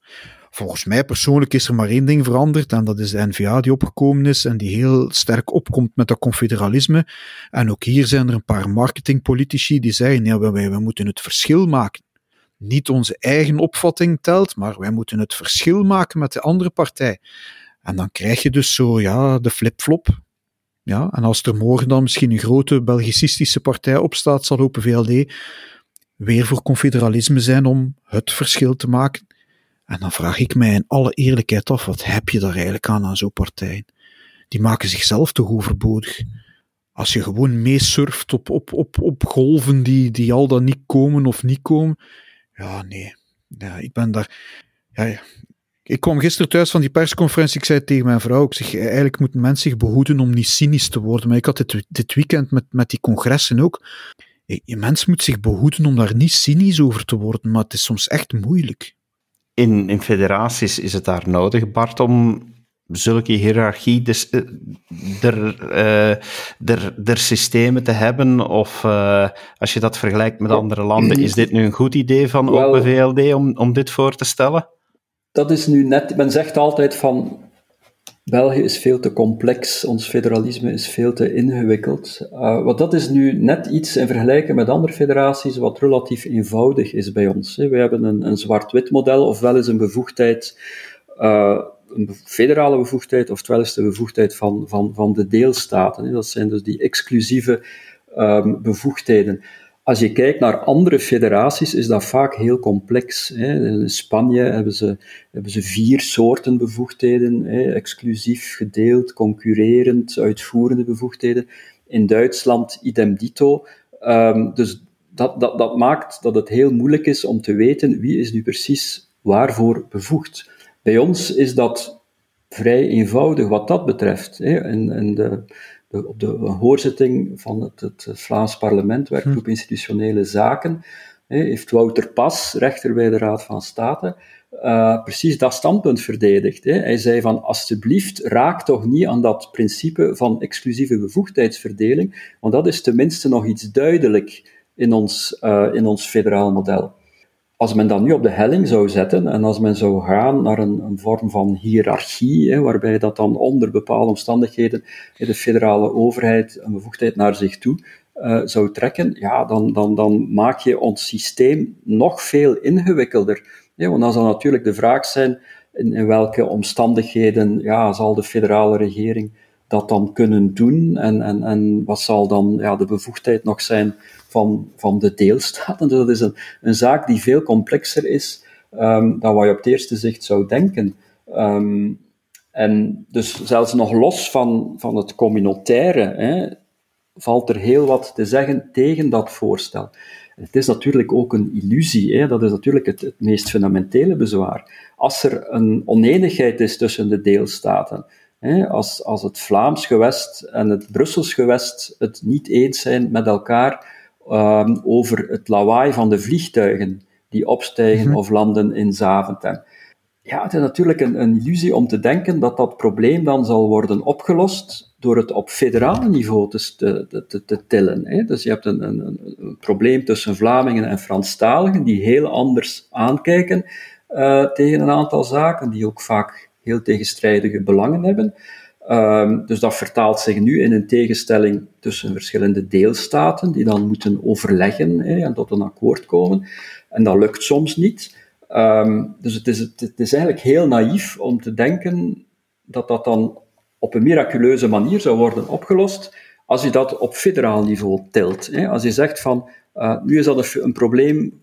Volgens mij persoonlijk is er maar één ding veranderd en dat is de NVA die opgekomen is en die heel sterk opkomt met dat confederalisme. En ook hier zijn er een paar marketingpolitici die zeggen, ja, wij, wij moeten het verschil maken. Niet onze eigen opvatting telt, maar wij moeten het verschil maken met de andere partij. En dan krijg je dus zo, ja, de flip-flop. Ja, en als er morgen dan misschien een grote Belgicistische partij opstaat, zal Open VLD weer voor confederalisme zijn om het verschil te maken. En dan vraag ik mij in alle eerlijkheid af, wat heb je daar eigenlijk aan aan zo'n partij? Die maken zichzelf toch overbodig. Als je gewoon meesurft op, op, op, op golven die, die al dan niet komen of niet komen. Ja, nee. Ja, ik ben daar... Ja, ik kwam gisteren thuis van die persconferentie. Ik zei tegen mijn vrouw: ik zeg, eigenlijk moeten mensen zich behoeden om niet cynisch te worden. Maar ik had dit, dit weekend met, met die congressen ook. Je mens moet zich behoeden om daar niet cynisch over te worden, maar het is soms echt moeilijk in, in federaties is het daar nodig, Bart, om zulke hiërarchie dus, uh, er, uh, er, er systemen te hebben? Of uh, als je dat vergelijkt met andere landen, is dit nu een goed idee van Open VLD om, om dit voor te stellen? Dat is nu net, men zegt altijd van België is veel te complex, ons federalisme is veel te ingewikkeld. Uh, wat dat is nu net iets in vergelijking met andere federaties wat relatief eenvoudig is bij ons. We hebben een, een zwart-wit model, ofwel is een bevoegdheid, uh, een federale bevoegdheid, oftewel is de bevoegdheid van, van, van de deelstaten. Dat zijn dus die exclusieve um, bevoegdheden. Als je kijkt naar andere federaties, is dat vaak heel complex. In Spanje hebben ze, hebben ze vier soorten bevoegdheden: exclusief, gedeeld, concurrerend, uitvoerende bevoegdheden. In Duitsland idem dito. Um, dus dat, dat, dat maakt dat het heel moeilijk is om te weten wie is nu precies waarvoor bevoegd. Bij ons is dat vrij eenvoudig wat dat betreft. In de, op de hoorzitting van het, het Vlaams parlement, werkgroep hm. institutionele zaken, heeft Wouter Pas, rechter bij de Raad van State, uh, precies dat standpunt verdedigd. Hè. Hij zei van, alsjeblieft, raak toch niet aan dat principe van exclusieve bevoegdheidsverdeling, want dat is tenminste nog iets duidelijk in ons, uh, in ons federaal model. Als men dat nu op de helling zou zetten en als men zou gaan naar een, een vorm van hiërarchie, hè, waarbij dat dan onder bepaalde omstandigheden de federale overheid een bevoegdheid naar zich toe uh, zou trekken, ja, dan, dan, dan maak je ons systeem nog veel ingewikkelder. Want dan zal natuurlijk de vraag zijn, in, in welke omstandigheden ja, zal de federale regering dat dan kunnen doen en, en, en wat zal dan ja, de bevoegdheid nog zijn van, van de deelstaten. Dus dat is een, een zaak die veel complexer is um, dan wat je op het eerste zicht zou denken. Um, En dus zelfs nog los van, van het communautaire, hè, valt er heel wat te zeggen tegen dat voorstel. Het is natuurlijk ook een illusie, hè? dat is natuurlijk het, het meest fundamentele bezwaar. Als er een oneenigheid is tussen de deelstaten, als, als het Vlaams gewest en het Brussels gewest het niet eens zijn met elkaar um, over het lawaai van de vliegtuigen die opstijgen mhm. of landen in Zaventem. Ja, het is natuurlijk een, een, illusie om te denken dat dat probleem dan zal worden opgelost door het op federaal niveau te, te, te, te tillen. Hè. Dus je hebt een, een, een, probleem tussen Vlamingen en Franstaligen die heel anders aankijken uh, tegen een aantal zaken, die ook vaak heel tegenstrijdige belangen hebben. Um, dus dat vertaalt zich nu in een tegenstelling tussen verschillende deelstaten, die dan moeten overleggen hè, en tot een akkoord komen. En dat lukt soms niet. Um, dus het is, het, is eigenlijk heel naïef om te denken dat dat dan op een miraculeuze manier zou worden opgelost als je dat op federaal niveau tilt. Hè. Als je zegt van, uh, nu is dat een, een, probleem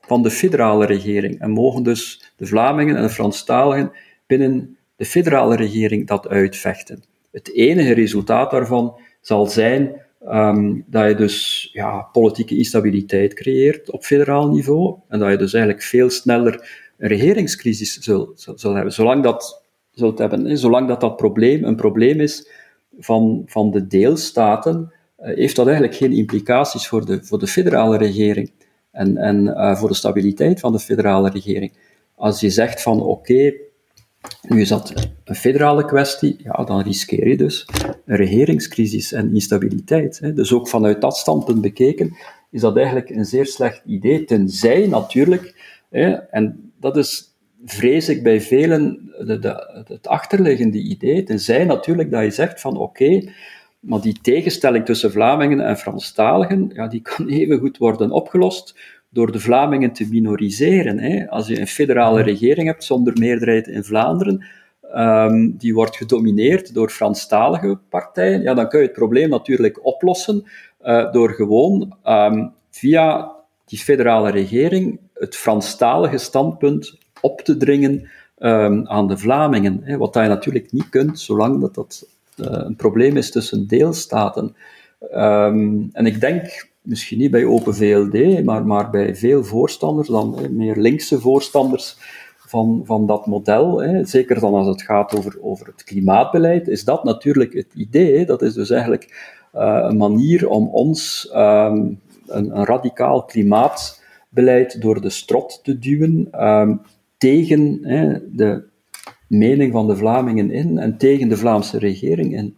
van de federale regering en mogen dus de Vlamingen en de Franstaligen binnen de federale regering dat uitvechten. Het enige resultaat daarvan zal zijn um, dat je dus ja, politieke instabiliteit creëert op federaal niveau en dat je dus eigenlijk veel sneller een regeringscrisis zult hebben. Zolang dat, zult hebben, zolang dat, dat probleem een probleem is van, van de deelstaten, uh, heeft dat eigenlijk geen implicaties voor de, voor de federale regering en, en uh, voor de stabiliteit van de federale regering. Als je zegt van oké, nu is dat een federale kwestie, ja, dan riskeer je dus een regeringscrisis en instabiliteit. Hè. Dus ook vanuit dat standpunt bekeken is dat eigenlijk een zeer slecht idee, tenzij natuurlijk, hè, en dat is vrees ik bij velen de, de, het achterliggende idee, tenzij natuurlijk dat je zegt van oké, maar die tegenstelling tussen Vlamingen en Franstaligen, ja, die kan even goed worden opgelost door de Vlamingen te minoriseren. Hè. Als je een federale regering hebt zonder meerderheid in Vlaanderen, um, die wordt gedomineerd door Franstalige partijen, ja, dan kun je het probleem natuurlijk oplossen uh, door gewoon um, via die federale regering het Franstalige standpunt op te dringen um, aan de Vlamingen. Hè, wat je natuurlijk niet kunt, zolang dat, dat uh, een probleem is tussen deelstaten. En ik denk misschien niet bij Open VLD, maar, maar bij veel voorstanders, dan meer linkse voorstanders van, van dat model, hè, zeker dan als het gaat over, over het klimaatbeleid, is dat natuurlijk het idee. Dat is dus eigenlijk uh, een manier om ons um, een, een, radicaal klimaatbeleid door de strot te duwen um, tegen de mening van de Vlamingen in en tegen de Vlaamse regering in.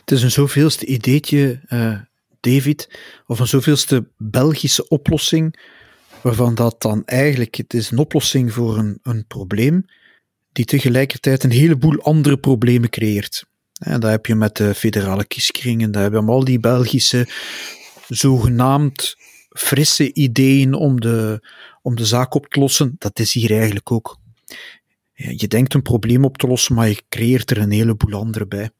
Het is een zoveelste ideetje, uh, David, of een zoveelste Belgische oplossing, waarvan dat dan eigenlijk, het is een oplossing voor een, een probleem, die tegelijkertijd een heleboel andere problemen creëert. En dat heb je met de federale kieskringen, dat hebben we al die Belgische zogenaamd frisse ideeën om de, om de zaak op te lossen. Dat is hier eigenlijk ook. Je denkt een probleem op te lossen, maar je creëert er een heleboel andere bij.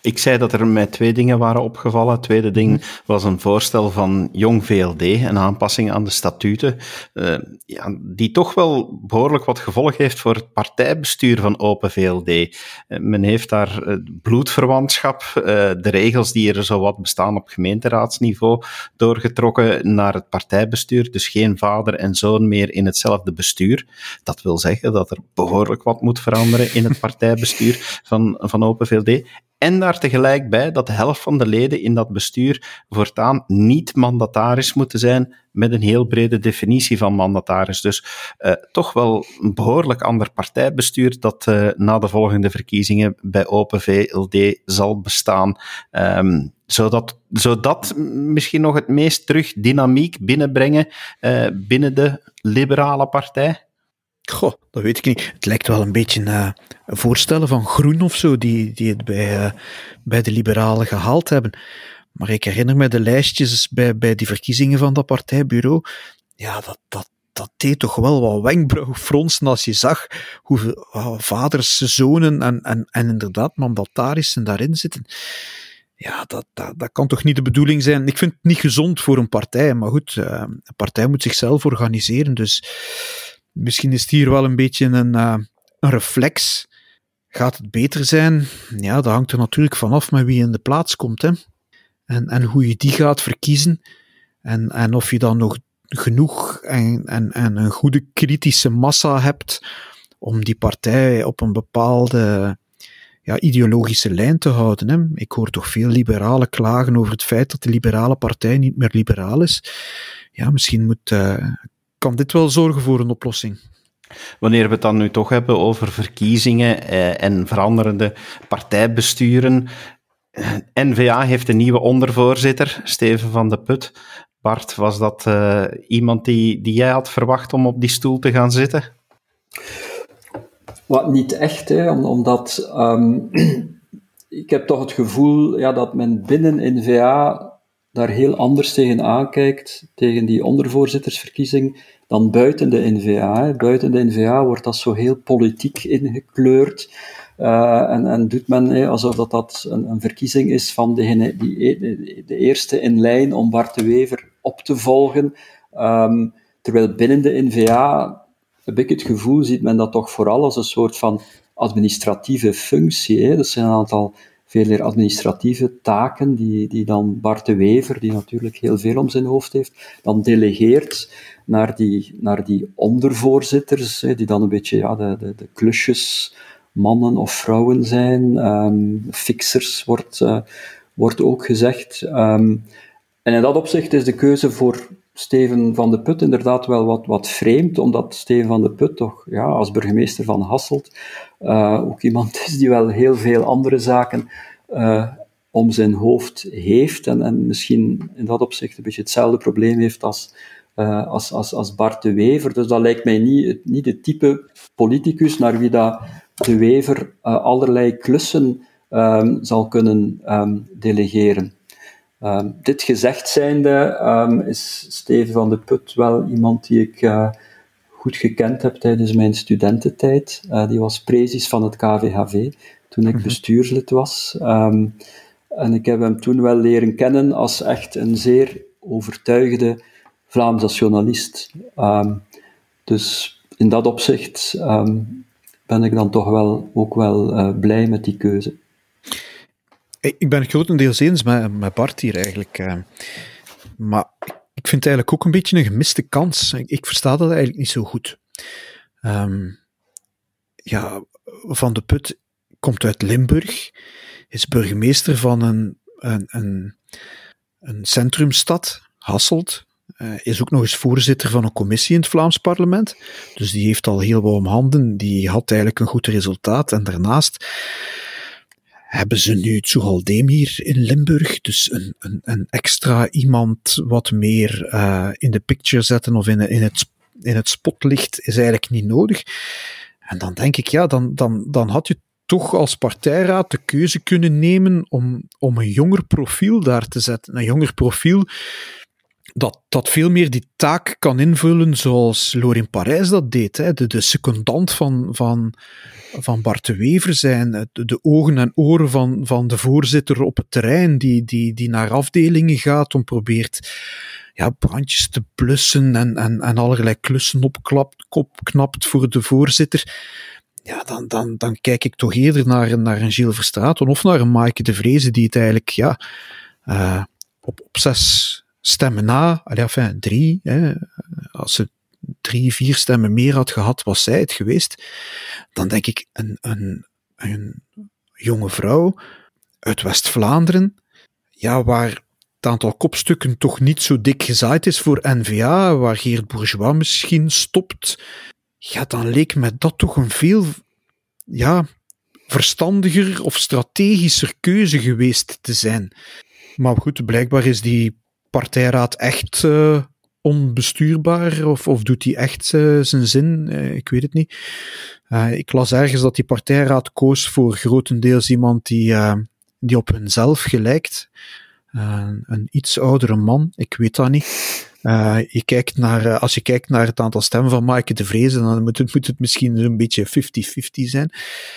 Ik zei dat er mij twee dingen waren opgevallen. Het tweede ding mhm. was een voorstel van Jong VLD, een aanpassing aan de statuten, uh, ja, die toch wel behoorlijk wat gevolg heeft voor het partijbestuur van Open VLD. Uh, eh, men heeft daar uh, bloedverwantschap, de regels die er zo wat bestaan op gemeenteraadsniveau, doorgetrokken naar het partijbestuur. Dus geen vader en zoon meer in hetzelfde bestuur. Dat wil zeggen dat er behoorlijk wat moet veranderen in het partijbestuur van, van Open VLD. En daar tegelijk bij dat de helft van de leden in dat bestuur voortaan niet mandataris moeten zijn met een heel brede definitie van mandataris. Dus uh, toch wel een behoorlijk ander partijbestuur dat uh, na de volgende verkiezingen bij Open VLD zal bestaan. Um, zodat, zodat misschien nog het meest terug dynamiek binnenbrengen uh, binnen de liberale partij. Goh, dat weet ik niet. Het lijkt wel een beetje uh, voorstellen van Groen of zo, die, die het bij, uh, bij de liberalen gehaald hebben. Maar ik herinner me de lijstjes bij, bij die verkiezingen van dat partijbureau. Ja, dat, dat, dat deed toch wel wat wenkbrauwfronsen als je zag hoeveel vaders, zonen en, en, en inderdaad mandatarissen daarin zitten. Ja, dat, dat, dat kan toch niet de bedoeling zijn. Ik vind het niet gezond voor een partij, maar goed, uh, een partij moet zichzelf organiseren, dus misschien is het hier wel een beetje een, uh, een reflex Gaat het beter zijn? Ja, dat hangt er natuurlijk vanaf met wie in de plaats komt. Hè. En, en hoe je die gaat verkiezen. En, en of je dan nog genoeg en, en, en een goede kritische massa hebt om die partij op een bepaalde ja, ideologische lijn te houden. Hè. Ik hoor toch veel liberalen klagen over het feit dat de liberale partij niet meer liberaal is. Ja, misschien moet, uh, kan dit wel zorgen voor een oplossing. Wanneer we het dan nu toch hebben over verkiezingen eh, en veranderende partijbesturen. Eh, N-VA heeft een nieuwe ondervoorzitter, Steven van de Put. Bart, was dat uh, iemand die, die jij had verwacht om op die stoel te gaan zitten? Wat niet echt, hè, omdat um, ik heb toch het gevoel ja, dat men binnen N-VA daar heel anders tegen aankijkt, tegen die ondervoorzittersverkiezing, dan buiten de NVA. Buiten de NVA wordt dat zo heel politiek ingekleurd. Uh, en, en, doet men alsof dat, dat een, een, verkiezing is van degene, die, e, de, eerste in lijn om Bart de Wever op te volgen. Um, terwijl binnen de NVA heb ik het gevoel, ziet men dat toch vooral als een soort van administratieve functie. Dat zijn een aantal veel meer administratieve taken die, die dan Bart de Wever, die natuurlijk heel veel om zijn hoofd heeft, dan delegeert naar die, naar die ondervoorzitters, die dan een beetje ja, de, de, de klusjes mannen of vrouwen zijn. Um, fixers wordt, uh, wordt ook gezegd. Um, en in dat opzicht is de keuze voor Steven van de Put inderdaad wel wat, wat vreemd, omdat Steven van de Put toch ja, als burgemeester van Hasselt uh, ook iemand is die wel heel veel andere zaken uh, om zijn hoofd heeft en, en misschien in dat opzicht een beetje hetzelfde probleem heeft als, uh, als, als, als Bart de Wever. Dus dat lijkt mij niet, niet het type politicus naar wie dat de Wever allerlei klussen um, zal kunnen um, delegeren. Um, dit gezegd zijnde um, is Steven van de Put wel iemand die ik uh, goed gekend heb tijdens mijn studententijd. Uh, die was prezis van het KVHV toen ik mhm. bestuurslid was. Um, en ik heb hem toen wel leren kennen als echt een zeer overtuigde Vlaamse journalist. dus in dat opzicht ben ik dan toch wel ook wel uh, blij met die keuze. Ik ben het grotendeels eens met, Bart hier eigenlijk. Eh. maar ik vind het eigenlijk ook een beetje een gemiste kans. Ik, versta dat eigenlijk niet zo goed. Um, ja, Van de Put komt uit Limburg, is burgemeester van een, een, een, een centrumstad, Hasselt. Uh, is ook nog eens voorzitter van een commissie in het Vlaams parlement. Dus die heeft al heel wat om handen. Die had eigenlijk een goed resultaat. En daarnaast hebben ze nu het Soegaldeem hier in Limburg. Dus een, een, een extra iemand wat meer uh, in de picture zetten of in, in, het, in het spotlicht is eigenlijk niet nodig. En dan denk ik, ja, dan, dan, dan had je toch als partijraad de keuze kunnen nemen om, om een jonger profiel daar te zetten. Een jonger profiel dat, dat veel meer die taak kan invullen zoals Lorin Parijs dat deed. Hè. De, de secondant van, van, van Bart de Wever zijn, de, de, ogen en oren van, van de voorzitter op het terrein, die, die, die naar afdelingen gaat om probeert ja, brandjes te blussen en, en, en allerlei klussen opklapt, opknapt voor de voorzitter. Ja, dan, dan, dan kijk ik toch eerder naar, naar een Gilles Verstraeten of naar een Maaike de Vreese, die het eigenlijk ja, uh, op, op zes stemmen na, enfin drie, als ze drie, vier stemmen meer had gehad, was zij het geweest. Dan denk ik, een, een, een jonge vrouw uit West-Vlaanderen, ja, waar het aantal kopstukken toch niet zo dik gezaaid is voor N-VA, waar Geert Bourgeois misschien stopt, ja, dan leek me dat toch een veel, ja, verstandiger of strategischer keuze geweest te zijn. Maar goed, blijkbaar is die partijraad echt uh, onbestuurbaar? Of, of doet hij echt uh, zijn zin? Uh, ik weet het niet. ik las ergens dat die partijraad koos voor grotendeels iemand die, die op hunzelf gelijkt. een iets oudere man, ik weet dat niet. je kijkt naar, als je kijkt naar het aantal stemmen van Maaike de Vrezen, dan moet het, moet het misschien een beetje 50-50 zijn.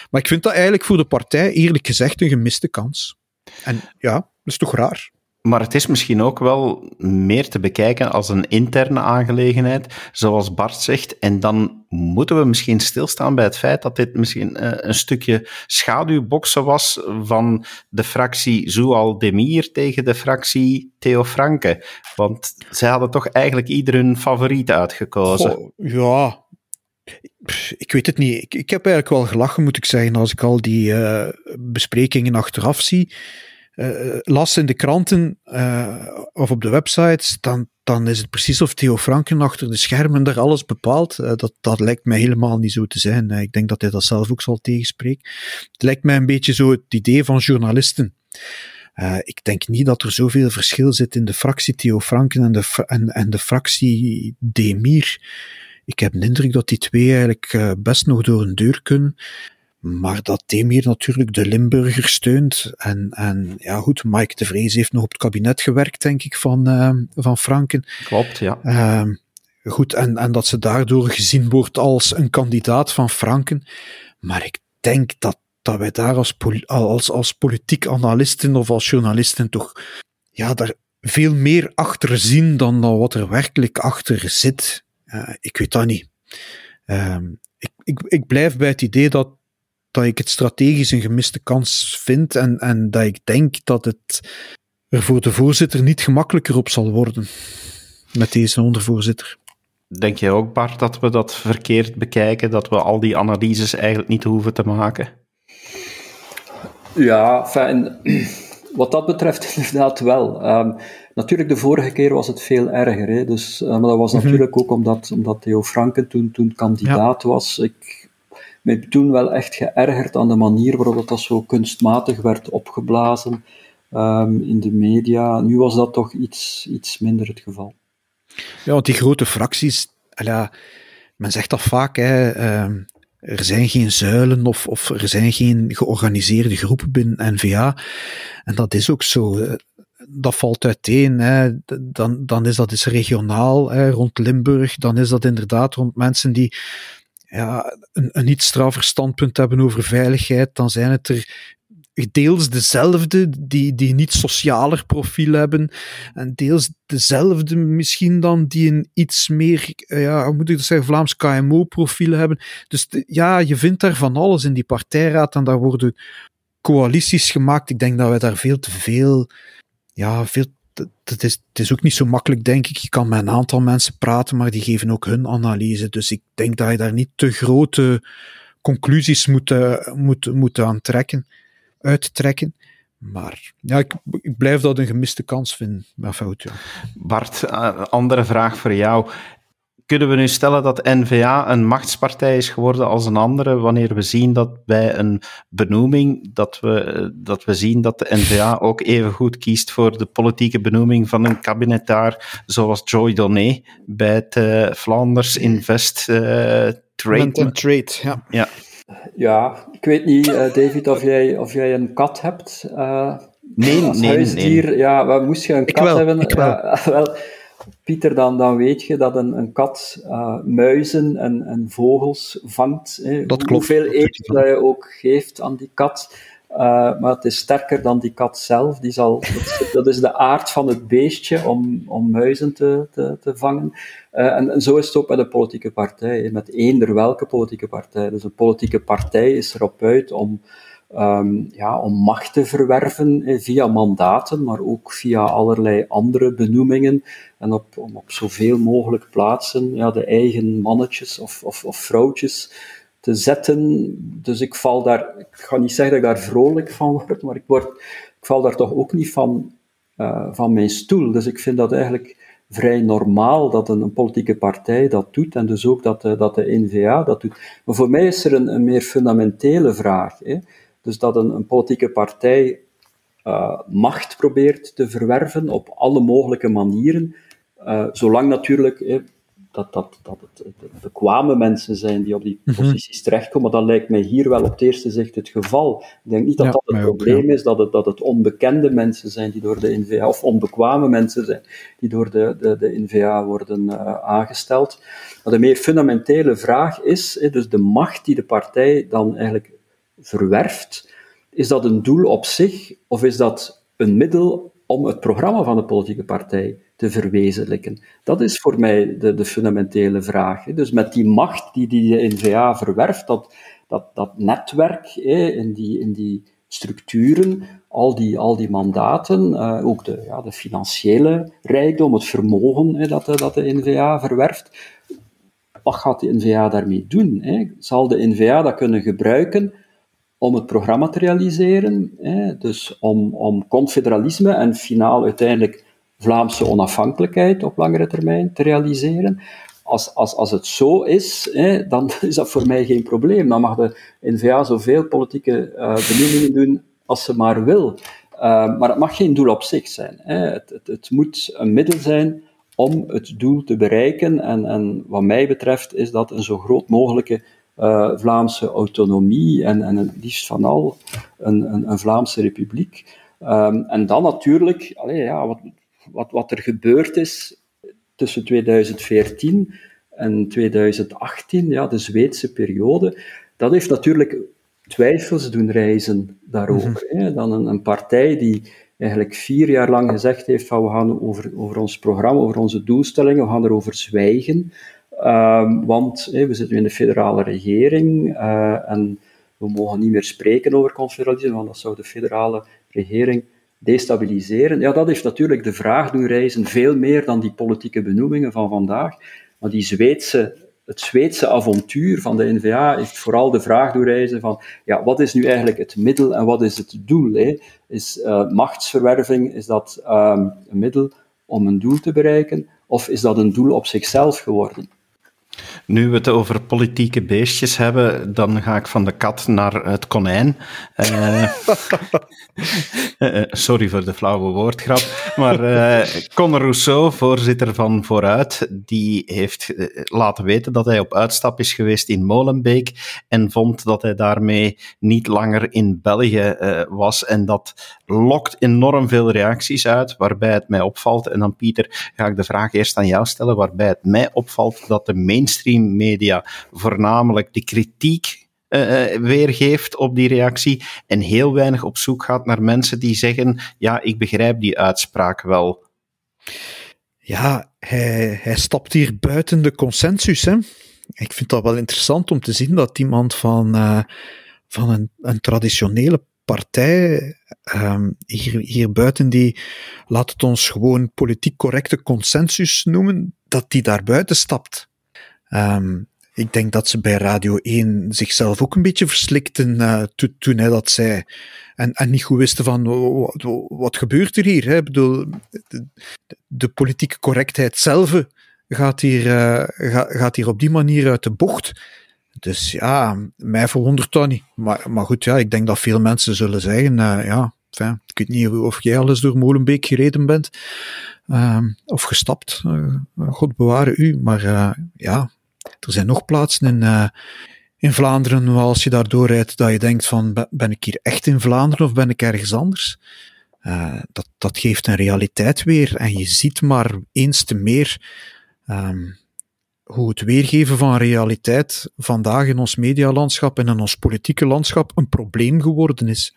Maar ik vind dat eigenlijk voor de partij, eerlijk gezegd, een gemiste kans. En ja, dat is toch raar. Maar het is misschien ook wel meer te bekijken als een interne aangelegenheid, zoals Bart zegt. En dan moeten we misschien stilstaan bij het feit dat dit misschien uh, een stukje schaduwboksen was van de fractie Zoual Demir tegen de fractie Theo Franke. Want zij hadden toch eigenlijk ieder hun favoriet uitgekozen. ja, ik weet het niet. Ik, heb eigenlijk wel gelachen, moet ik zeggen, als ik al die uh, besprekingen achteraf zie uh, las in de kranten uh, of op de websites, dan, dan is het precies of Theo Franken achter de schermen daar alles bepaalt. Dat, dat lijkt mij helemaal niet zo te zijn. ik denk dat hij dat zelf ook zal tegenspreken. Het lijkt mij een beetje zo het idee van journalisten. ik denk niet dat er zoveel verschil zit in de fractie Theo Franken en de, en, en de fractie Demir. Ik heb de indruk dat die twee eigenlijk best nog door een deur kunnen. Maar dat Demir natuurlijk de Limburger steunt. En, en ja, goed, Mike de Vrees heeft nog op het kabinet gewerkt, denk ik, van, uh, van Franken. Klopt, ja. Uh, goed, en, en dat ze daardoor gezien wordt als een kandidaat van Franken. Maar ik denk dat, dat wij daar als, als, als politiek analisten of als journalisten toch ja, daar veel meer achter zien dan, dan wat er werkelijk achter zit. Uh, ik weet dat niet. Ehm, ik, ik, ik blijf bij het idee dat dat ik het strategisch een gemiste kans vind en, en dat ik denk dat het er voor de voorzitter niet gemakkelijker op zal worden met deze ondervoorzitter. Denk jij ook, Bart, dat we dat verkeerd bekijken, dat we al die analyses eigenlijk niet hoeven te maken? Ja, fijn. Wat dat betreft inderdaad wel. Um, natuurlijk, de vorige keer was het veel erger. Hè? Dus, uh, maar dat was mhm. natuurlijk ook omdat, omdat Theo Franken toen, toen kandidaat was. Ik, mij toen wel echt geërgerd aan de manier waarop dat zo kunstmatig werd opgeblazen um, in de media. Nu was dat toch iets, iets minder het geval. Ja, want die grote fracties, ja, men zegt dat vaak, hè, uh, er zijn geen zuilen of, of er zijn geen georganiseerde groepen binnen NVA. En dat is ook zo. Dat valt uiteen. Dan, dan is dat eens regionaal hè, rond Limburg. Dan is dat inderdaad rond mensen die ja, een, een iets straffer standpunt hebben over veiligheid, dan zijn het er deels dezelfde, die, die niet socialer profiel hebben, en deels dezelfde misschien dan, die een iets meer, eh, ja, hoe moet ik dat zeggen, Vlaams KMO-profiel hebben. Dus ja, je vindt daar van alles in die partijraad, en daar worden coalities gemaakt. Ik denk dat wij daar veel te veel, ja, veel het is, het is ook niet zo makkelijk, denk ik. Je kan met een aantal mensen praten, maar die geven ook hun analyse. Dus ik denk dat je daar niet te grote conclusies moet, uh, moet, moet aan trekken, uittrekken. Maar ja, ik, ik blijf dat een gemiste kans vinden. Maar fout, ja. Bart, uh, andere vraag voor jou kunnen we nu stellen dat NVA een machtspartij is geworden als een andere, wanneer we zien dat bij een benoeming, dat we, dat we zien dat de NVA ook even goed kiest voor de politieke benoeming van een kabinetaar zoals Joy Donné bij het uh, Flanders Invest uh, Trade. Trade, ja. ja. Ja, ik weet niet, uh, David, of jij, of jij een kat hebt. nee, als nee, huisdier. nee. Ja, wat moest je een kat wel, hebben? Ik wel. wel Pieter, dan, dan weet je dat een, een kat uh, muizen en, en, vogels vangt. Hè. Dat klopt. Hoeveel eten dat je ook geeft aan die kat. Uh, maar het is sterker dan die kat zelf. Die zal, dat, dat is de aard van het beestje om, om muizen te, te, te vangen. Uh, en, en, zo is het ook met een politieke partij. Met eender welke politieke partij. Dus een politieke partij is erop uit om um, ja, om macht te verwerven eh, via mandaten, maar ook via allerlei andere benoemingen en op, om op zoveel mogelijk plaatsen ja, de eigen mannetjes of, of, of vrouwtjes te zetten. Dus ik val daar, ik ga niet zeggen dat ik daar vrolijk van word, maar ik, word, ik val daar toch ook niet van, uh, van mijn stoel. Dus ik vind dat eigenlijk vrij normaal dat een, politieke partij dat doet en dus ook dat de, dat de NVA dat doet. Maar voor mij is er een, een meer fundamentele vraag. Hè. Dus dat een, een politieke partij uh, macht probeert te verwerven op alle mogelijke manieren, uh, zolang natuurlijk eh, dat, dat, dat het bekwame mensen zijn die op die mhm. posities terechtkomen. Dat lijkt mij hier wel op het eerste zicht het geval. Ik denk niet dat dat het probleem is, dat het, dat het onbekende mensen zijn die door de NVA, of onbekwame mensen zijn die door de, de, de NVA worden uh, aangesteld. Maar de meer fundamentele vraag is, dus de macht die de partij dan eigenlijk verwerft, is dat een doel op zich of is dat een middel om het programma van de politieke partij te verwezenlijken? Dat is voor mij de, de fundamentele vraag. Dus met die macht die die de NVA verwerft, dat, dat, dat netwerk in, die, in die structuren, al die, al die mandaten, uh, ook de, ja, de financiële rijkdom, het vermogen dat, de, dat de NVA verwerft. Wat gaat de NVA daarmee doen? Zal de NVA dat kunnen gebruiken om het programma te realiseren? Hè? Dus om, om confederalisme en finaal uiteindelijk Vlaamse onafhankelijkheid op langere termijn te realiseren? Als, als, als het zo is, hè, dan is dat voor mij geen probleem. Dan mag de NVA zoveel politieke uh, benoemingen doen als ze maar wil. Uh, maar het mag geen doel op zich zijn. Hè. Het, het, het, moet een middel zijn om het doel te bereiken. En, en wat mij betreft is dat een zo groot mogelijke uh, Vlaamse autonomie en, en het liefst van al een, een, een Vlaamse republiek. Um, en dan natuurlijk, allee, ja, wat, wat, wat er gebeurd is tussen 2014 en 2018, ja, de Zweedse periode, dat heeft natuurlijk twijfels doen reizen daarover. Mm -hmm. Dan een, een, partij die eigenlijk vier jaar lang gezegd heeft van we gaan over, over ons programma, over onze doelstellingen, we gaan erover zwijgen, um, want we zitten in de federale regering uh, en we mogen niet meer spreken over confederalisme, want dat zou de federale regering destabiliseren. Ja, dat heeft natuurlijk de vraag doen reizen, veel meer dan die politieke benoemingen van vandaag. Maar die Zweedse, het Zweedse avontuur van de NVA heeft vooral de vraag doen reizen van, ja, wat is nu eigenlijk het middel en wat is het doel? Is uh, machtsverwerving, is dat um, een middel om een doel te bereiken, of is dat een doel op zichzelf geworden? Nu we het over politieke beestjes hebben, dan ga ik van de kat naar het konijn. Uh, sorry voor de flauwe woordgrap. Maar uh, Conor Rousseau, voorzitter van Vooruit, die heeft laten weten dat hij op uitstap is geweest in Molenbeek en vond dat hij daarmee niet langer in België uh, was. En dat lokt enorm veel reacties uit, waarbij het mij opvalt. En dan, Pieter, ga ik de vraag eerst aan jou stellen, waarbij het mij opvalt dat de mainstream media voornamelijk de kritiek uh, weergeeft op die reactie en heel weinig op zoek gaat naar mensen die zeggen, ja, ik begrijp die uitspraak wel. Ja, hij, stapt hier buiten de consensus. Hè? Ik vind dat wel interessant om te zien dat iemand van, uh, van een, een traditionele partij um, hier, hier buiten die, laat het ons gewoon politiek correcte consensus noemen, dat die daar buiten stapt. Um, ik denk dat ze bij Radio 1 zichzelf ook een beetje verslikten uh, toen hij dat zei. En, en niet goed wisten van, wat, gebeurt er hier? Hè? Ik bedoel, de, politieke correctheid zelf gaat hier, uh, gaat hier op die manier uit de bocht. Dus ja, mij verwondert dat niet. Maar, maar goed, ja, ik denk dat veel mensen zullen zeggen, ja, enfin, ik weet niet of jij alles door Molenbeek gereden bent, uh, of gestapt, God beware u, maar ja, er zijn nog plaatsen in, in Vlaanderen, als je daar doorrijdt, dat je denkt van, ben ik hier echt in Vlaanderen of ben ik ergens anders? dat, dat geeft een realiteit weer en je ziet maar eens te meer um, hoe het weergeven van realiteit vandaag in ons medialandschap en in ons politieke landschap een probleem geworden is.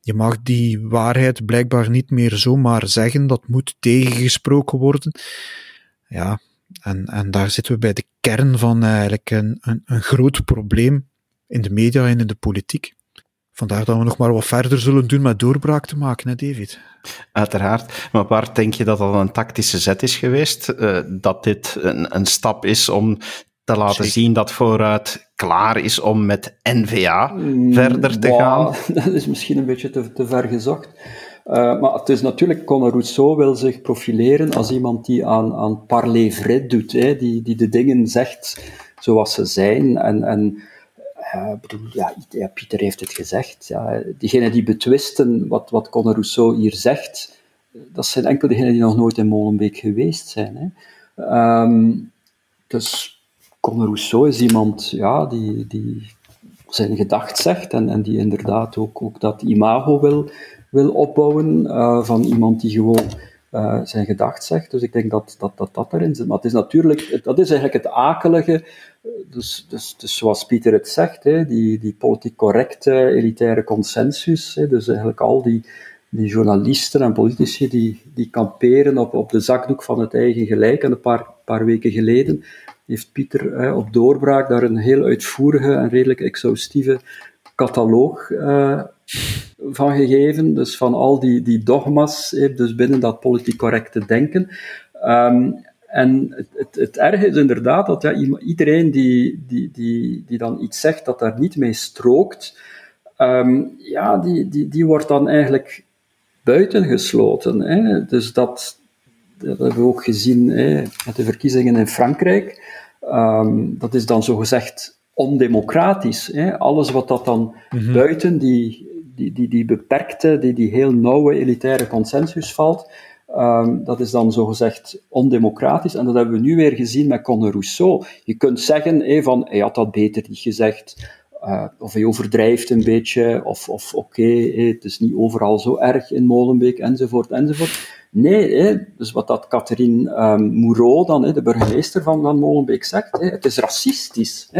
Je mag die waarheid blijkbaar niet meer zomaar zeggen, dat moet tegengesproken worden. Ja, en, en daar zitten we bij de kern van eigenlijk een, een, een groot probleem in de media en in de politiek. Vandaar dat we nog maar wat verder zullen doen met doorbraak te maken, hè David? Uiteraard. Maar waar denk je dat dat een tactische zet is geweest? Uh, dat dit een, een stap is om te laten zien dat vooruit klaar is om met NVA mm, verder te gaan? Dat is misschien een beetje te, te ver gezocht. Uh, maar het is natuurlijk, Conor Rousseau wil zich profileren als iemand die aan, aan parler vrai doet, hè, die, die de dingen zegt zoals ze zijn en, en uh, bedoel, ja, Pieter heeft het gezegd. Ja, diegenen die betwisten wat, wat Conor Rousseau hier zegt, dat zijn enkel degenen die nog nooit in Molenbeek geweest zijn. Hè. Um, dus Conor Rousseau is iemand ja, die, die zijn gedacht zegt en, en die inderdaad ook, ook dat imago wil, wil opbouwen uh, van iemand die gewoon uh, zijn gedacht zegt. Dus ik denk dat dat, dat, dat erin zit. Maar het is natuurlijk, dat is eigenlijk het akelige. Dus, dus, dus zoals Pieter het zegt, hè, die, die politiek correcte elitaire consensus, hè, dus eigenlijk al die, die journalisten en politici die, die kamperen op, op de zakdoek van het eigen gelijk. En een paar, paar weken geleden heeft Pieter op doorbraak daar een heel uitvoerige en redelijk exhaustieve cataloog uh, van gegeven. Dus van al die, die dogma's, dus binnen dat politiek correcte denken. Um, en het, het, het erge is inderdaad dat ja, iedereen die, die, die, die dan iets zegt dat daar niet mee strookt, um, ja, die, die, die wordt dan eigenlijk buitengesloten. Hè. Dus dat, dat hebben we ook gezien hè, met de verkiezingen in Frankrijk. Um, dat is dan zogezegd ondemocratisch. Hè. Alles wat dat dan mhm. buiten die, die, die, die beperkte, die, die heel nauwe elitaire consensus valt, um, dat is dan zogezegd ondemocratisch. En dat hebben we nu weer gezien met Conor Rousseau. Je kunt zeggen van, hij had dat beter niet gezegd, uh, of hij overdrijft een beetje, of, of oké, het is niet overal zo erg in Molenbeek, enzovoort, enzovoort. Nee, dus wat dat Catherine um, Moureau, dan, de burgemeester van, van Molenbeek, zegt, het is racistisch.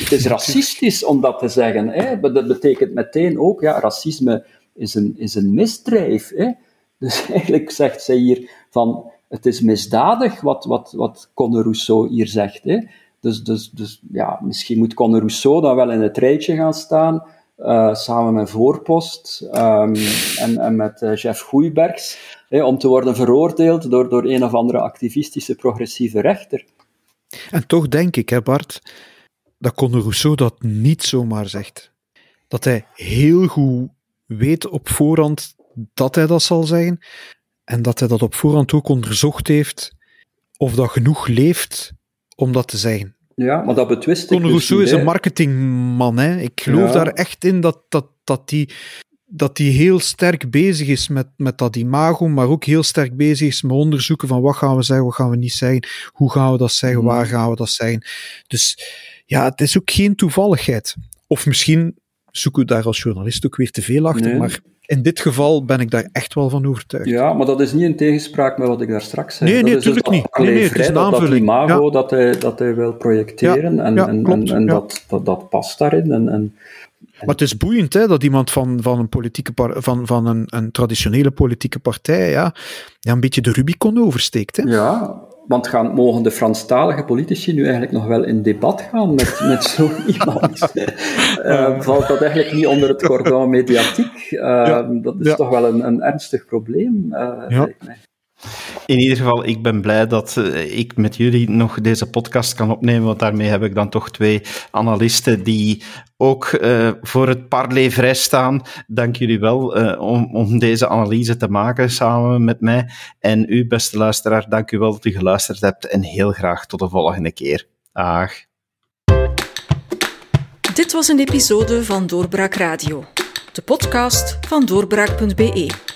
Het is racistisch om dat te zeggen. Hè. Dat betekent meteen ook, ja, racisme is een, is een misdrijf. Hè. Dus eigenlijk zegt zij hier van, het is misdadig wat, wat, wat Conor Rousseau hier zegt. Hè. Dus, dus, dus ja, misschien moet Conor Rousseau dan wel in het rijtje gaan staan, uh, samen met Voorpost um, en, en met uh, Jeff Goeibergs, hè, om te worden veroordeeld door, door een of andere activistische progressieve rechter. En toch denk ik, hè Bart, dat Conor Rousseau dat niet zomaar zegt. Dat hij heel goed weet op voorhand dat hij dat zal zeggen. En dat hij dat op voorhand ook onderzocht heeft of dat genoeg leeft om dat te zeggen. Ja, maar dat betwist ik. Conor Rousseau is een marketingman. Hè. Ik geloof daar echt in dat, dat, dat die dat hij heel sterk bezig is met, met dat imago, maar ook heel sterk bezig is met onderzoeken van wat gaan we zeggen, wat gaan we niet zeggen, hoe gaan we dat zeggen, hmm. waar gaan we dat zeggen. Dus ja, het is ook geen toevalligheid. Of misschien zoeken we daar als journalist ook weer te veel achter, maar in dit geval ben ik daar echt wel van overtuigd. Ja, maar dat is niet in tegenspraak met wat ik daar straks zei. Nee, nee, natuurlijk dus niet. Nee, nee, het is dat, dat imago dat, hij, dat hij wil projecteren en, en, en, en dat, dat, dat past daarin. En, en, maar het is boeiend hè, dat iemand van, van, een, politieke van, van een, een traditionele politieke partij ja, ja, een beetje de Rubicon oversteekt. Hè. Ja, want gaan, mogen de Franstalige politici nu eigenlijk nog wel in debat gaan met, met zo iemand? uh, valt dat eigenlijk niet onder het cordon mediatiek? Uh, dat is toch wel een, een ernstig probleem, uh, ja. In ieder geval, ik ben blij dat uh, ik met jullie nog deze podcast kan opnemen, want daarmee heb ik dan toch twee analisten die ook uh, voor het parley vrij staan. Dank jullie wel uh, om, om deze analyse te maken samen met mij. En u, beste luisteraar, dank u wel dat u geluisterd hebt en heel graag tot de volgende keer. Dag. Dit was een episode van Doorbraak Radio, de podcast van doorbraak.be.